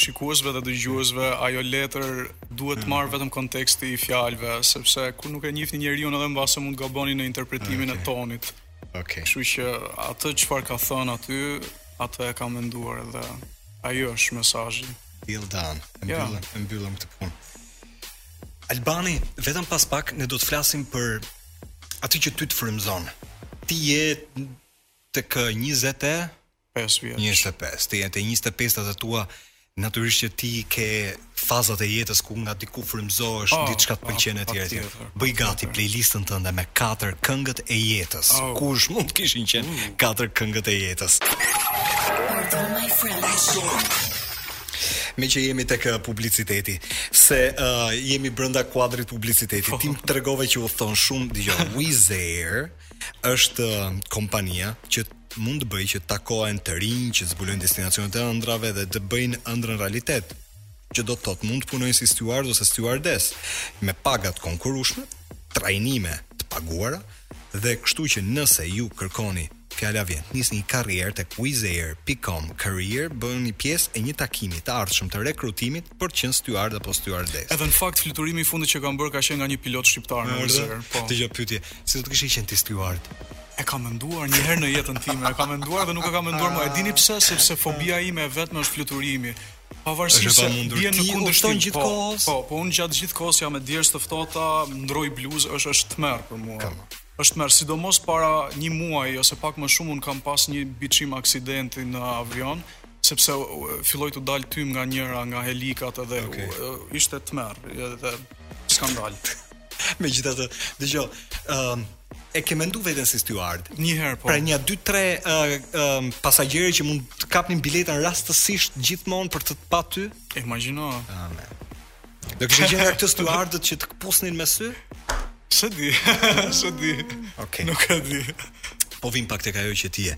shikuesve dhe dëgjuesve ajo letër duhet të marrë vetëm konteksti i fjalëve sepse kur nuk e njihni njeriun edhe mbase mund të gaboni në interpretimin okay. e tonit. Okej. Okay. Kështu që atë çfarë ka thënë aty, atë e ka menduar edhe ajo është mesazhi. Well done. Mbyllëm, yeah. mbyllëm këtë punë. Albani, vetëm pas pak ne do të flasim për atë që ty të frymëzon. Ti je tek 20 e 5 vjeç. 25. Ti je te 25-tat e tua, natyrisht që ti ke fazat e jetës ku nga diku frymëzohesh, oh, diçka të pëlqen etj etj. Bëj gati playlistën tënde me katër këngët e jetës. Oh. Kush mund të kishin qenë mm. katër këngët e jetës? Meqë jemi tek publiciteti, se uh, jemi brenda kuadrit të publicitetit. Po. Ti më tregove që udhëton shumë, dëgjo, Wizz Air është kompania që mund të bëjë që të takohen të rinj që të zbulojnë destinacionet e ëndrrave dhe të bëjnë ëndrrën realitet që do të thotë mund të punojnë si steward ose stewardess me paga të konkurrueshme, trajnime të paguara dhe kështu që nëse ju kërkoni Fjala vjen, nisni një karrierë tek wizzair pikë com career, bëhuni pjesë e një takimi të ardhshëm të rekrutimit për të qenë styard apo styardesë. Edhe në fakt fluturimi i fundit që kam bërë ka qenë nga një pilot shqiptar në Wizz Air, po. Dëgjo, pyetje, si do të kishe qenë ti styard? E kam menduar një herë në jetën time, e kam menduar dhe nuk e kam menduar më. E dini pse? Sepse fobia ime e vetme është fluturimi. Pavarësisht se bie në kundërshtim gjithë kohës. Po. Po, po unë gjatë gjithë kohës jam me djersë të ftohta, ndroj bluzë, është është tmerr për mua. Është tmerr sidomos para një muaji ose pak më shumë unë kam pas një biçim aksidenti në avion sepse filloi të dal tym nga njëra nga helikat edhe okay. ishte tmerr edhe skandal. Megjithatë, dëgjo, ëm e ke mendu veten si steward? Një herë po. Pra një 2-3 uh, um, pasagjerë që mund të kapnin biletën rastësisht gjithmonë për të të pa ty? Imagjino. Amen. Do kishte qenë nga këto stuardët që të kpusnin me sy? S'e di, s'e di. Okej. Nuk e di. Po vim pak tek ajo që ti je.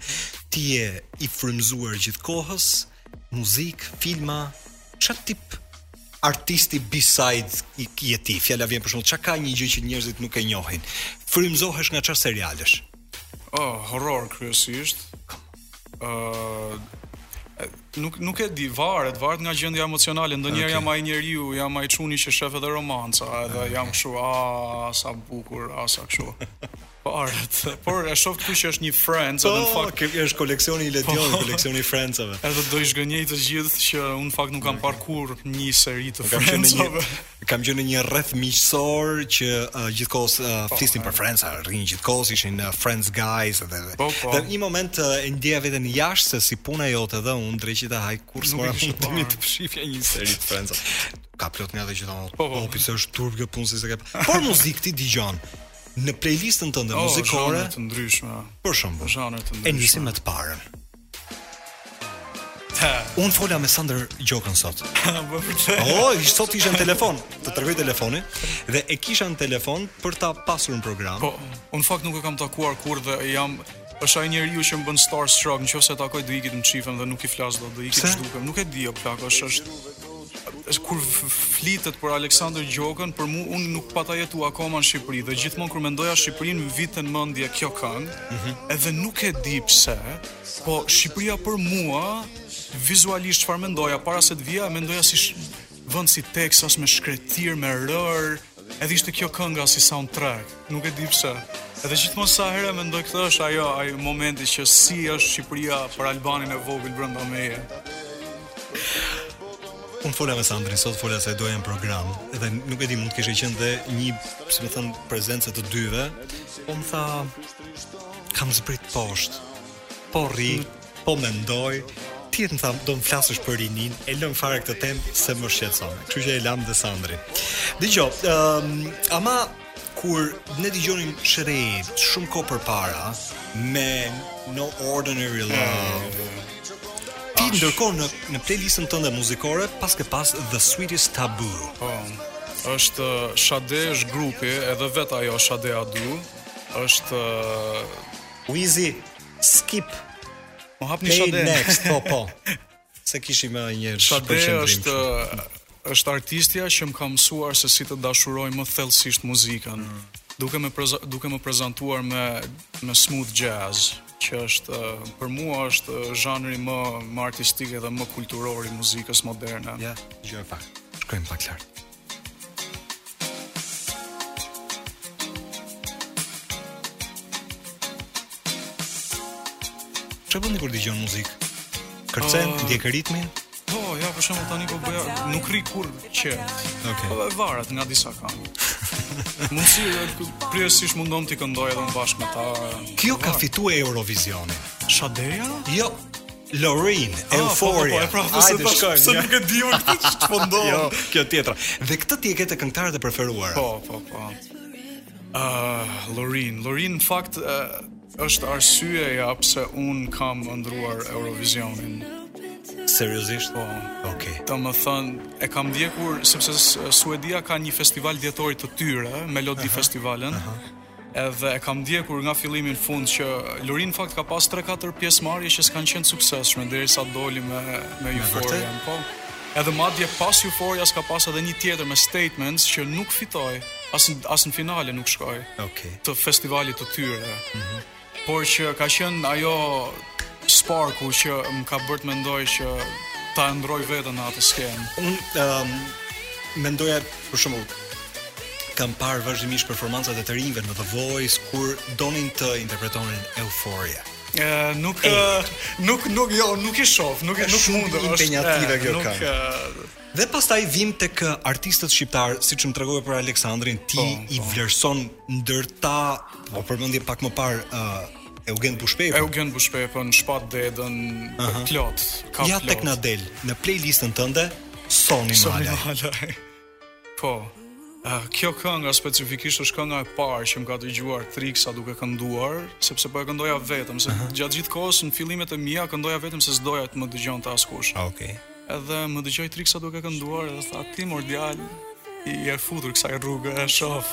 Ti je i frymzuar gjithë kohës, muzik, filma, ça tip artisti beside je ti? Fjala vjen për shembull ça ka një gjë që njerëzit nuk e njohin. Frymzohesh nga ça serialesh? Oh, horror kryesisht. Ëh, uh, nuk nuk e di, varet, varet nga gjendja emocionale. Ndonjëherë okay. jam ai njeriu, jam ai çuni që shef edhe romanca, edhe okay. jam kështu, ah, sa bukur, ah, sa kështu. Varet. Por e shoh këtu që është një Friends, po, në fakt ke, është koleksioni i Ledionit, po. koleksioni i Friendsave. Edhe do i zhgënjej të gjithë që unë në fakt nuk kam okay. parë kurrë një seri të Friendsave. Kam qenë në një rreth miqësor që uh, gjithkohës uh, po, flisnin për Friends, rrinin gjithkohës ishin uh, Friends guys dhe dhe. Po, po. Dhe një moment uh, e ndjeja veten jashtë se si puna jote dhe unë dreqi ta haj kurse mora mundimin të shifja një seri të Friends. Ka plot nga ne që thonë, po, po, po, pse është turp kjo punë se ka. Por muzikë ti dëgjon në playlistën tënde oh, muzikore të ndryshme. Për shembull, zhanre të ndryshme. E nisim me të parën. Un fola me Sander Gjokën sot. Po pse? Oh, i sot ishte në telefon, të tregoj telefonin dhe e kisha në telefon për ta pasur në program. Po, në fakt nuk e kam takuar kurrë dhe jam është ai njeriu që më bën starstruck, nqofse e takoj do iki të fshihem dhe nuk i flas dot, do iki të zhdukem. Nuk e di o plak, është është është kur flitet për Aleksandër Gjokën, për mua unë nuk pata jetu akoma në Shqipëri dhe gjithmonë kur mendoja Shqipërinë më vite në mendje kjo këngë. Mm -hmm. Edhe nuk e di pse, po Shqipëria për mua vizualisht çfarë mendoja para se të vija, e mendoja si vend si Texas me shkretir, me rërë, Edhe ishte kjo kënga si soundtrack, nuk e di pse. Edhe gjithmonë sa herë mendoj këtë, është ajo ai momenti që si është Shqipëria për Albanin e vogël brenda meje. Unë fola me Sandrin, sot fola se doja në program, edhe nuk e di, mund të kishte qenë dhe një, si me thënë, prezencë të dyve, po më tha, kam zbrit poshtë, po rri, Po mendoj, ti e di, më tha, do më flasësh për rininë, e lëmë fare këtë temë se më shqetëson. Kështu që e lamë dhe Sandrin. Dëgjo, ëm, ehm, um, ama kur ne dëgjonim Shaden shumë kohë përpara me No Ordinary Love. Ti ndërkohë në në playlistën tënde muzikore paske pas The Sweetest Taboo. Po. Është uh, Shade është grupi, edhe vet ajo Shade Adu. Është uh, Wizi Skip. Mos e hapni Shade. Next, po po. Se kishim edhe një Shade është është artistja që më ka mësuar se si të dashuroj më thellësisht muzikën. Mm. Duke më duke më prezantuar me me smooth jazz, që është për mua është zhanri më më artistik dhe më kulturor i muzikës moderne. Ja, yeah, ngrije pak. Shkojmë pak lart. Çfarë bën kur dëgjon muzikë? Kërcen, uh, ndjek ritmin? Po, ja për shembull tani po bëja, nuk rri kurrë qetë. Okej. Okay. Po varet nga disa këngë. Mund si kryesisht mundohem t'i këndoj edhe unë bashkë me ta. Kjo ka fituar Eurovisionin. Shadeja? Jo. Lorin, ah, Euphoria. Po, po, po, Ai do të shkojë. Se nuk e di unë këtë ç'të fundon. Jo, kjo tjetra. Dhe këtë ti e ke të këngëtarët e preferuar. Po, po, po. Ah, Lorin, Lorin në fakt uh, është arsyeja pse unë kam ëndërruar Eurovisionin. Seriozisht? Po. Okej. Okay. Domethënë, e kam ndjekur sepse Suedia ka një festival vjetor të tyre, Melodi uh -huh. Festivalen. Uh -huh. Edhe e kam ndjekur nga fillimi në fund që Lori në fakt ka pas 3-4 pjesëmarrje që s'kanë qenë të suksesshme derisa doli me me Euphoria. Po. Edhe madje pas Euphorias ka pas edhe një tjetër me Statements që nuk fitoi, as as në finale nuk shkoi. Okej. Okay. Të festivalit të tyre. Mhm. Mm Por që ka qenë ajo sparku që më ka bërë të mendoj që ta ëndërroj veten në atë skenë. Unë um, mendoja për shembull kam parë vazhdimisht performancat e të rinjve në The Voice kur donin të interpretonin Euphoria. E, nuk e, nuk nuk jo, nuk i shoh, nuk e, nuk mund të është. Nuk e, nuk Dhe pastaj vim tek artistët shqiptarë, siç më tregove për Aleksandrin, ti po, i po. vlerëson ndër ta, po përmendje pak më parë ë uh, Eugen Bushpepa. Eugen Bushpepa, Shpat Dedën uh -huh. plot, ka ja, plot. Ja tek na del në playlistën tënde Soni Malaj. Malaj. Po. Uh, kjo kënga specifikisht është kënga e parë që më ka dëgjuar Triksa duke kënduar, sepse po e këndoja vetëm, se uh -huh. gjatë gjithë kohës në fillimet e mia këndoja vetëm se s'doja të më dëgjonte askush. Ah, okej. Okay. Edhe më dëgjoi Triksa duke kënduar dhe tha ti mor djal i e futur kësaj rrugë e shof.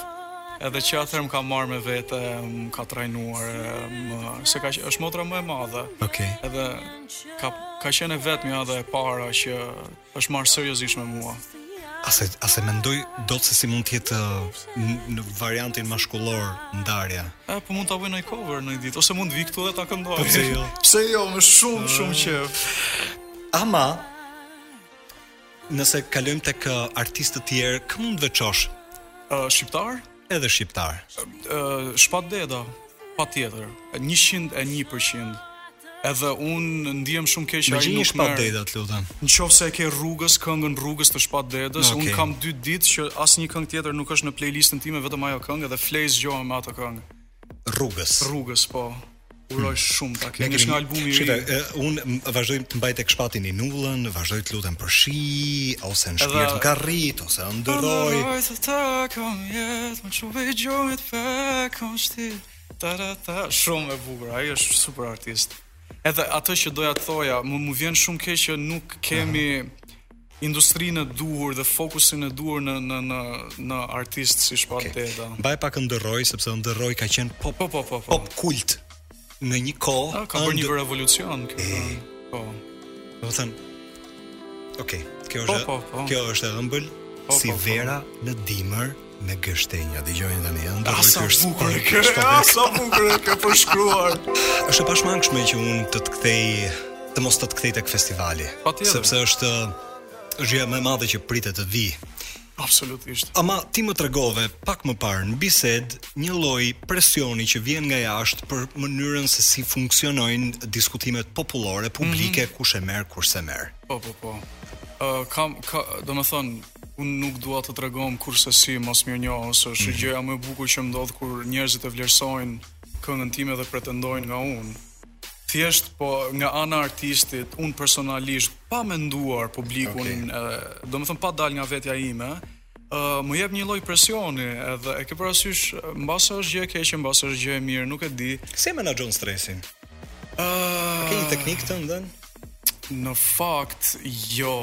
Edhe që atëherë më ka marrë me vete, më ka trajnuar, më, se ka, është motra më e madhe. Okej. Okay. Edhe ka ka qenë e vetmja dhe e para që është marrë seriozisht me mua. As e, as e mendoj dot se si mund të jetë në variantin mashkullor ndarja. A po mund ta bëj një cover një ditë ose mund të vij këtu dhe ta këndoj. Pse jo. Pse jo, me shumë shumë qejf. Ama nëse kalojmë tek artistë të tjerë, kë mund të veçosh? Ë uh, shqiptar? Edhe shqiptar. Ë uh, Shpat Deda, patjetër, 101%. Edhe unë ndihem shumë keq ai nuk, Shpat Deda të lutem. Nëse e ke Rrugës, këngën Rrugës të Shpat Dedës, okay. unë kam dy ditë që asnjë këngë tjetër nuk është në playlistën time, vetëm ajo këngë dhe flej zgjohem me atë këngë. rrugës. Rrugës po. Uroj hmm. shumë ta kemi një album i ri. Unë vazhdoj të mbaj tek Shpati Ninullën, vazhdoj Lutem për shi, ose në shpirt ka rrit, ose ëndërroj. Ëndërroj të ta kam jet, më çuve gjojt pe kom shti. Ta ta ta, shumë e bukur, ai është super artist. Edhe atë që doja të thoja, mu më vjen shumë keq që nuk kemi uh -huh. industrinë e duhur dhe fokusin e duhur në në në në artist si Shpat okay. Deda. Mbaj pak ëndërroj sepse ëndërroj ka qenë pop po, po, po, po. pop kult në një kohë. Ah, ka bërë një revolucion kjo. E... Po. Domethënë. Okej, okay. kjo po, është po, po, po. kjo është e ëmbël po, si po, po. vera në dimër. me gështenja. Dëgjojeni tani, ëh, ndërkohë që është bukur kjo. Sa bukur e ka përshkruar. Është e pashmangshme që unë të të kthej, të mos të të kthej tek festivali, sepse është është gjëja më e madhe që pritet të vijë. Absolutisht. Ama ti më tregove pak më parë në bisedë një lloj presioni që vjen nga jashtë për mënyrën se si funksionojnë diskutimet popullore, publike, mm -hmm. kush e merr, kush s'e merr. Po, po, po. Ë uh, kam ka, domethënë, Unë nuk dua të tregohem kurrsesi mosmirënjohës, se është mm. gjëja më e bukur që më ndodh kur njerëzit e vlerësojnë këngën time dhe pretendojnë nga unë. Thjesht, po nga ana e artistit, unë personalisht, pa menduar publikun, okay. e, domethënë pa dal nga vetja ime, e, më jep një lloj presioni, edhe e ke parasysh, mbase është gjë e keqe, mbase është gjë e mirë, nuk e di. Si e menaxhon stresin? A ke një teknikë tënden? Në fakt, jo.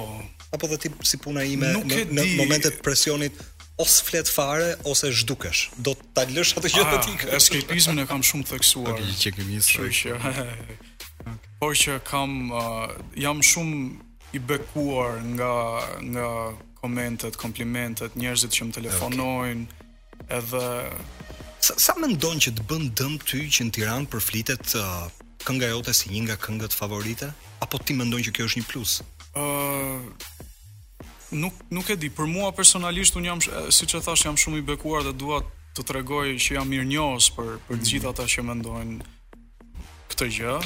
apo dhe ti si puna ime nuk në, në di... momentet e presionit ose flet fare ose zhdukesh. Do ta lësh atë gjë të tij. Ah, eskapizmin e kam shumë theksuar. Atë që kemi nisur. Kështu që por që kam uh, jam shumë i bekuar nga nga komentet, komplimentet, njerëzit që më telefonojnë. Okay Edhe sa, sa mendon që të bën dëm ty që në Tiranë përflitet uh, kënga jote si një nga këngët favorite apo ti mendon që kjo është një plus? Ëh uh nuk nuk e di, për mua personalisht un jam siç e thash jam shumë i bekuar dhe dua të tregoj që jam mirënjohës për për të mhm. gjithë ata që mendojnë këtë gjë,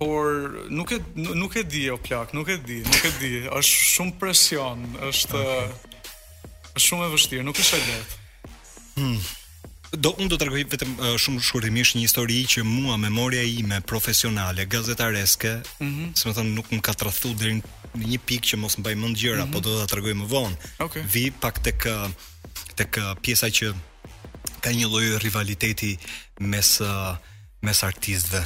por nuk e nuk e di o plak, nuk e di, nuk e di, është shumë presion, është është shumë e vështirë, nuk është e lehtë. Hmm. Unë do të tregoj vetëm uh, shumë shkurtimisht një histori që mua memoria ime profesionale gazetareske, mm -hmm. si me thënë nuk më ka tradhtu deri në një pikë që mos mbaj mend gjëra, mm -hmm. po do ta tregoj më vonë. Okay. Vi pak tek tek pjesa që ka një lloj rivaliteti mes mes artistëve.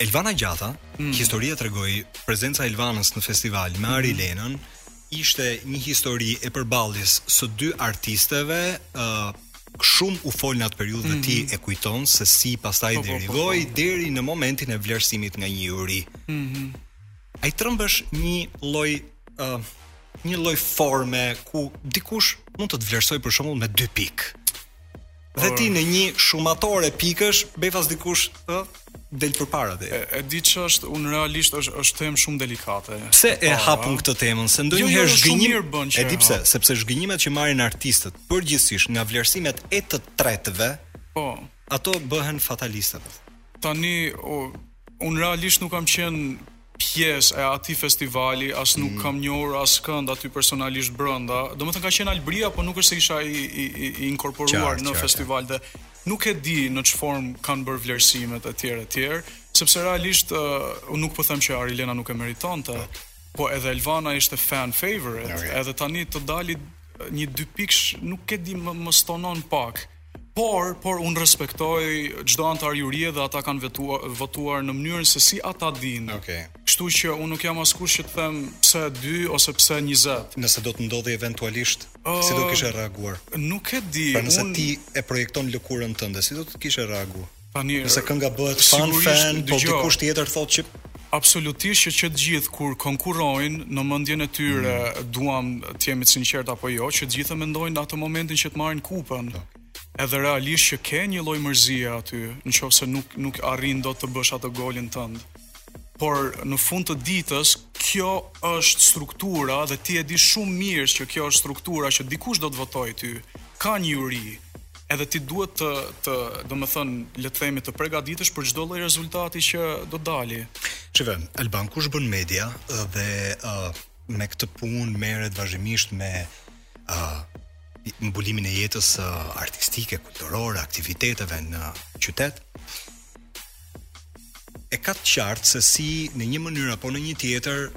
Elvana Gjata, mm. historia tregoi prezenca e Elvanës në festival me Ari mm. Lenën ishte një histori e përballjes së dy artisteve, ë uh, shumë u fol në atë periudhë mm -hmm. ti mhm. e kujton se si pastaj po, po, po, derivoi po, po, po. deri në momentin e vlerësimit nga një juri. Mhm. Mm A i trembesh një lloj ë uh, një lloj forme ku dikush mund të të vlerësojë për shembull me 2 pikë. Dhe ti në një shumatore pikësh, befas dikush të del përpara dhe. E, e di ç'është, un realisht është është temë shumë delikate. Pse e para, hapun këtë temën? Se ndonjëherë jo, jo, zhgënjim bën që. E di pse, sepse zhgënjimet që marrin artistët përgjithsisht nga vlerësimet e të tretëve, po, ato bëhen fataliste. Tani, o, Unë realisht nuk kam qenë pjesë e atij festivali, as nuk mm. kam njohur askënd aty personalisht brenda. Domethënë ka qenë Albria, por nuk është se isha i i, i, i inkorporuar qartë, në qartë, festival qartë. dhe nuk e di në ç'formë kanë bërë vlerësimet e tjera e tjera, sepse realisht uh, unë nuk po them që Arilena nuk e meritonte, po, po edhe Elvana ishte fan favorite, okay. edhe tani të dali një dypikësh nuk e di më, më stonon pak. Por, por unë respektoj çdo anëtar jurie dhe ata kanë vetuar, votuar në mënyrën se si ata dinë. Okej. Okay. Kështu që unë nuk jam askush që të them pse 2 ose pse 20. Nëse do të ndodhi eventualisht, uh, si do kishe reaguar? Nuk e di. Pra nëse unë... ti e projekton lëkurën tënde, si do të kishe reaguar? Tani nëse kënga bëhet fan fan, po dikush tjetër thotë që absolutisht që që të gjithë kur konkurrojnë në mendjen e tyre mm. duam të jemi të sinqertë apo jo, që të gjithë e mendojnë atë momentin që të marrin kupën. Edhe realisht që ke një lloj mërzie aty, nëse nuk nuk arrin dot të bësh atë golin tënd. Por në fund të ditës, kjo është struktura dhe ti e di shumë mirë që kjo është struktura që dikush do të votojë ty. Ka një juri, Edhe ti duhet të të, domethënë, le të themi, të përgatitesh për çdo lloj rezultati që do dali. Shikoj, Alban kush bën media dhe uh, me këtë punë merret vazhdimisht me uh, mbulimin e jetës uh, artistike, kulturore, aktiviteteve në qytet. e ka të qartë se si në një mënyrë apo në një tjetër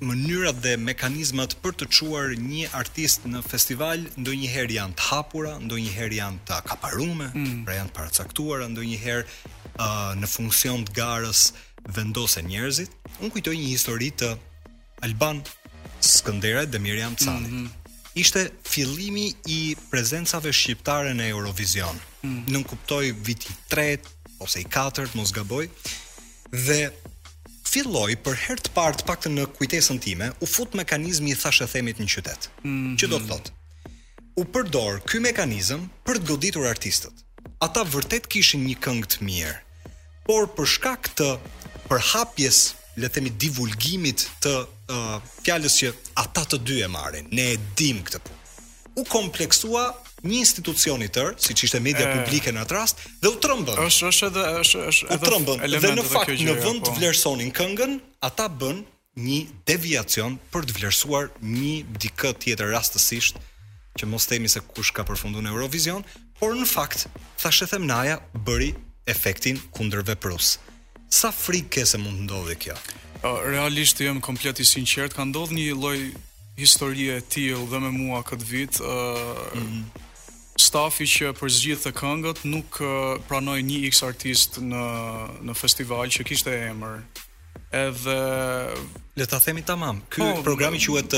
mënyrat dhe mekanizmat për të çuar një artist në festival ndonjëherë janë të hapura, ndonjëherë janë të akaparume, mm. pra janë të paracaktuara, ndonjëherë uh, në funksion të garës vendosen njerëzit. Unë kujtoj një histori të Alban Skënderaj dhe Miriam Cani. Mm -hmm ishte fillimi i prezencave shqiptare në Eurovision. Mm. Nënkuptoj viti i 3 ose i 4, mos gaboj. Dhe filloi për herë të parë të paktën në kujtesën time, u fut mekanizmi i thashethemit në qytet. Mm -hmm. Që do të thotë, U përdor ky mekanizëm për të goditur artistët. Ata vërtet kishin një këngë të mirë, por për shkak të përhapjes, le të themi divulgimit të uh, fjalës që ata të dy e marrin, ne e dimë këtë punë. U kompleksua një institucion i tërë, siç ishte media e... publike në atë rast, dhe u trëmbën. Është është edhe është është edhe u trëmbën dhe në fakt në vend të po. vlerësonin këngën, ata bën një deviacion për të vlerësuar një dikë tjetër rastësisht që mos themi se kush ka përfunduar në Eurovision, por në fakt thashethemnaja bëri efektin kundërveprues. Sa frikë ke se mund të ndodhi kjo? Realisht të jem komplet i sinqert, ka ndodhur një lloj historie e tillë dhe me mua këtë vit, ë mm -hmm. Stafi që përzgjidhte këngët nuk pranoi një X artist në në festival që kishte emër. Edhe le ta themi tamam. Ky po, programi quhet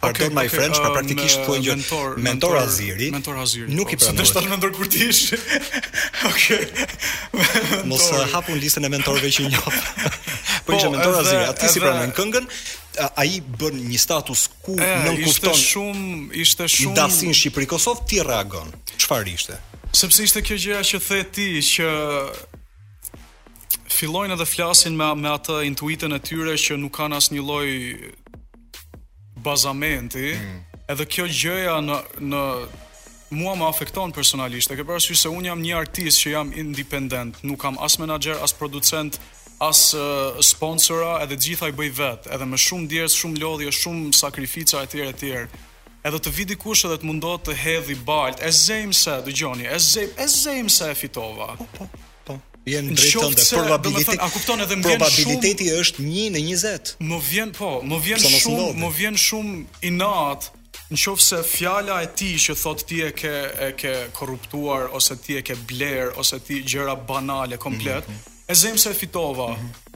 Pardon okay, my okay, French, pra um, praktikisht thua një Mentor, Mentor Haziri. Mentor Aziri. Nuk po, i pranoi. S'është mentor kur ti je. Okej. Mos uh, hapim listën e mentorëve që njoh. Po, po ishte Mentor Haziri, atij s'i pranojnë këngën, ai bën një status ku nënkupton. Ishte shumë, ishte shumë. Ndasinë Shqipëri Kosovë ti reagon. Çfarë ishte? Sepse ishte kjo gjëja që the ti që fillojnë edhe flasin me me atë intuitën e tyre që nuk kanë asnjë lloj bazamenti. Mm. Edhe kjo gjëja në në mua më afekton personalisht. E ke parasysh se un jam një artist që jam indipendent, nuk kam as menaxher, as producent, as uh, sponsora, edhe të gjitha i bëj vet, edhe me shumë djersë, shumë lodhje, shumë sakrifica etj etj. Edhe të vi dikush edhe të mundohet të hedhi balt, e zejmë se, dëgjoni, e zejmë, e zejmë se e fitova. Po, po. Po. Vjen dreqi ta marrë, probabiliteti. A kupton edhe më vjen shumë probabiliteti është 1 në 20. Më vjen po, më vjen shumë, më vjen shumë inat. Në qoftë se fjala e tij që thot ti e ke, e ke korruptuar, ose ti e ke bler, ose ti gjëra banale, komplet, mm -hmm. e zemë se e fitova, mm -hmm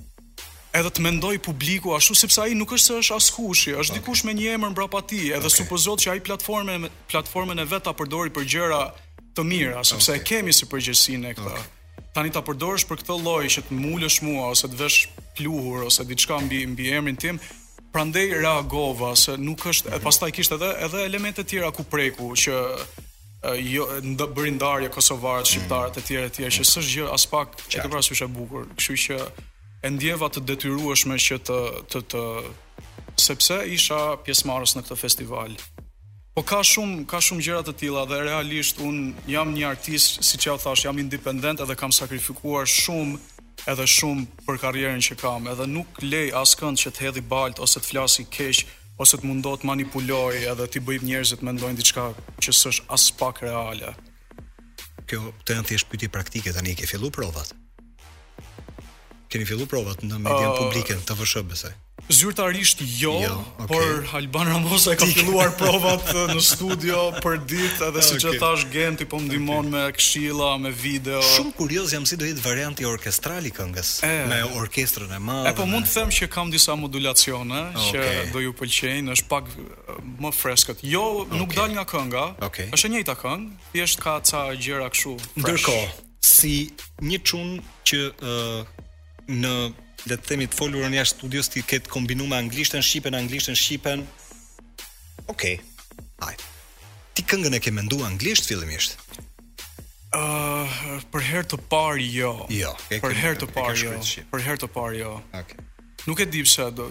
edhe të mendoj publiku ashtu sepse ai nuk është se është askushi, është okay. dikush me një emër mbrapa tij, edhe okay. supozohet që ai platformën platformën e vet ta përdori për gjëra të mira, sepse okay. e kemi si përgjegjësi ne këto. Okay. Tani ta përdorësh për këto lloj që të mulësh mua ose të vesh pluhur ose diçka mbi mbi emrin tim, prandaj reagova se nuk është, e pastaj kishte edhe edhe elemente të tjera ku preku që jo ndo bëri ndarje kosovarët mm. shqiptarët e tjerë e tjerë që mm. s'është gjë aspak që të parasysh e bukur, kështu që e ndjeva të detyrueshme që të të të, të Sepse isha pjesëmarrës në këtë festival. Po ka shumë, ka shumë gjëra të tilla dhe realisht un jam një artist, siç jua thash, jam indipendent edhe kam sakrifikuar shumë edhe shumë për karrierën që kam, edhe nuk lej askënd që të hedhi baltë ose të flasi keq ose të mundohet të manipuloj edhe t'i bëj njerëzit mendojnë diçka që s'është aspak reale. Kjo këto janë thjesht pyetje praktike tani ke fillu provat. Keni fillu provat në median uh, publike të TVSH-së. Zyrtarisht jo, jo okay. por Alban Ramosaj ka filluar provat në studio përditë edhe siç okay. e thash Genti po m'ndihmon okay. me këshilla, me video. Shumë kurioz jam si do jetë varianti orkestral i këngës e, me orkestrën e madhe. E po mund të them që kam disa modulacione okay. që do ju pëlqejnë, është pak më e freskët. Jo, nuk dal nga kënga. Okay. Është e njëjta këngë, thjesht ka ca gjëra kështu. Ndërkohë, si një çun që ë uh, në le të themi të folurën jashtë studios ti ke të kombinuar me anglishten, shqipen, anglishten, shqipen. Okej. Okay. Hajde. Ti këngën e ke menduar anglisht fillimisht? Ë, uh, për herë të parë jo. Jo, e ke. Për herë të parë jo. Për herë të parë jo. Okej. Okay. Nuk e di pse do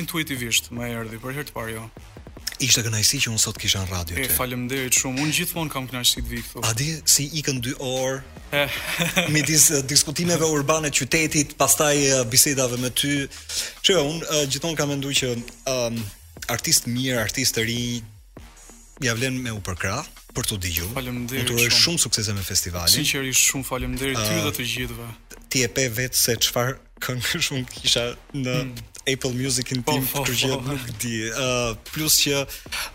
intuitivisht më erdhi për herë të parë jo. Ishte kënaqësi që unë sot kisha në radio ty. Faleminderit shumë. Unë gjithmonë kam kënaqësi të vi këtu. A di si ikën 2 orë? Eh. midis eh, diskutimeve urbane të qytetit, pastaj eh, bisedave me ty. Që unë gjithmonë kam menduar që um, artist mirë, artist të rinj, ja vlen me u përkrah për t'i dëgju. Faleminderit. Uroj shumë suksese me festivalin. Sinqerisht shumë faleminderit ty dhe të gjithëve. Ti e pe vetë se çfarë këngë shumë kisha në mm. Apple Music-in tim, oh, oh, kërë që oh, oh. nuk di. Uh, plus që...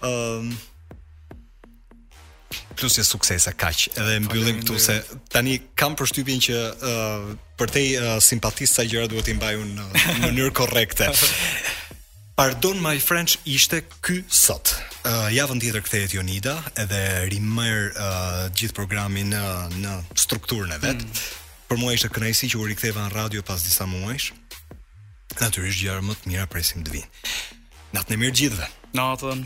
Uh, plus që suksese kaq edhe mbyllim këtu se tani kam përshtypjen që uh, për te uh, simpatisë sa gjëra duhet t'i mbaj unë në uh, mënyrë korrekte. Pardon my French ishte ky sot. Uh, javën tjetër kthehet Jonida edhe rimerr uh, gjithë programin uh, në strukturën e vet. Mm. Për mua ishte kënaqësi që u riktheva në radio pas disa muajsh. Natyrisht gjëra më të mira presim të vijnë. Natën e mirë të gjithëve. Natën.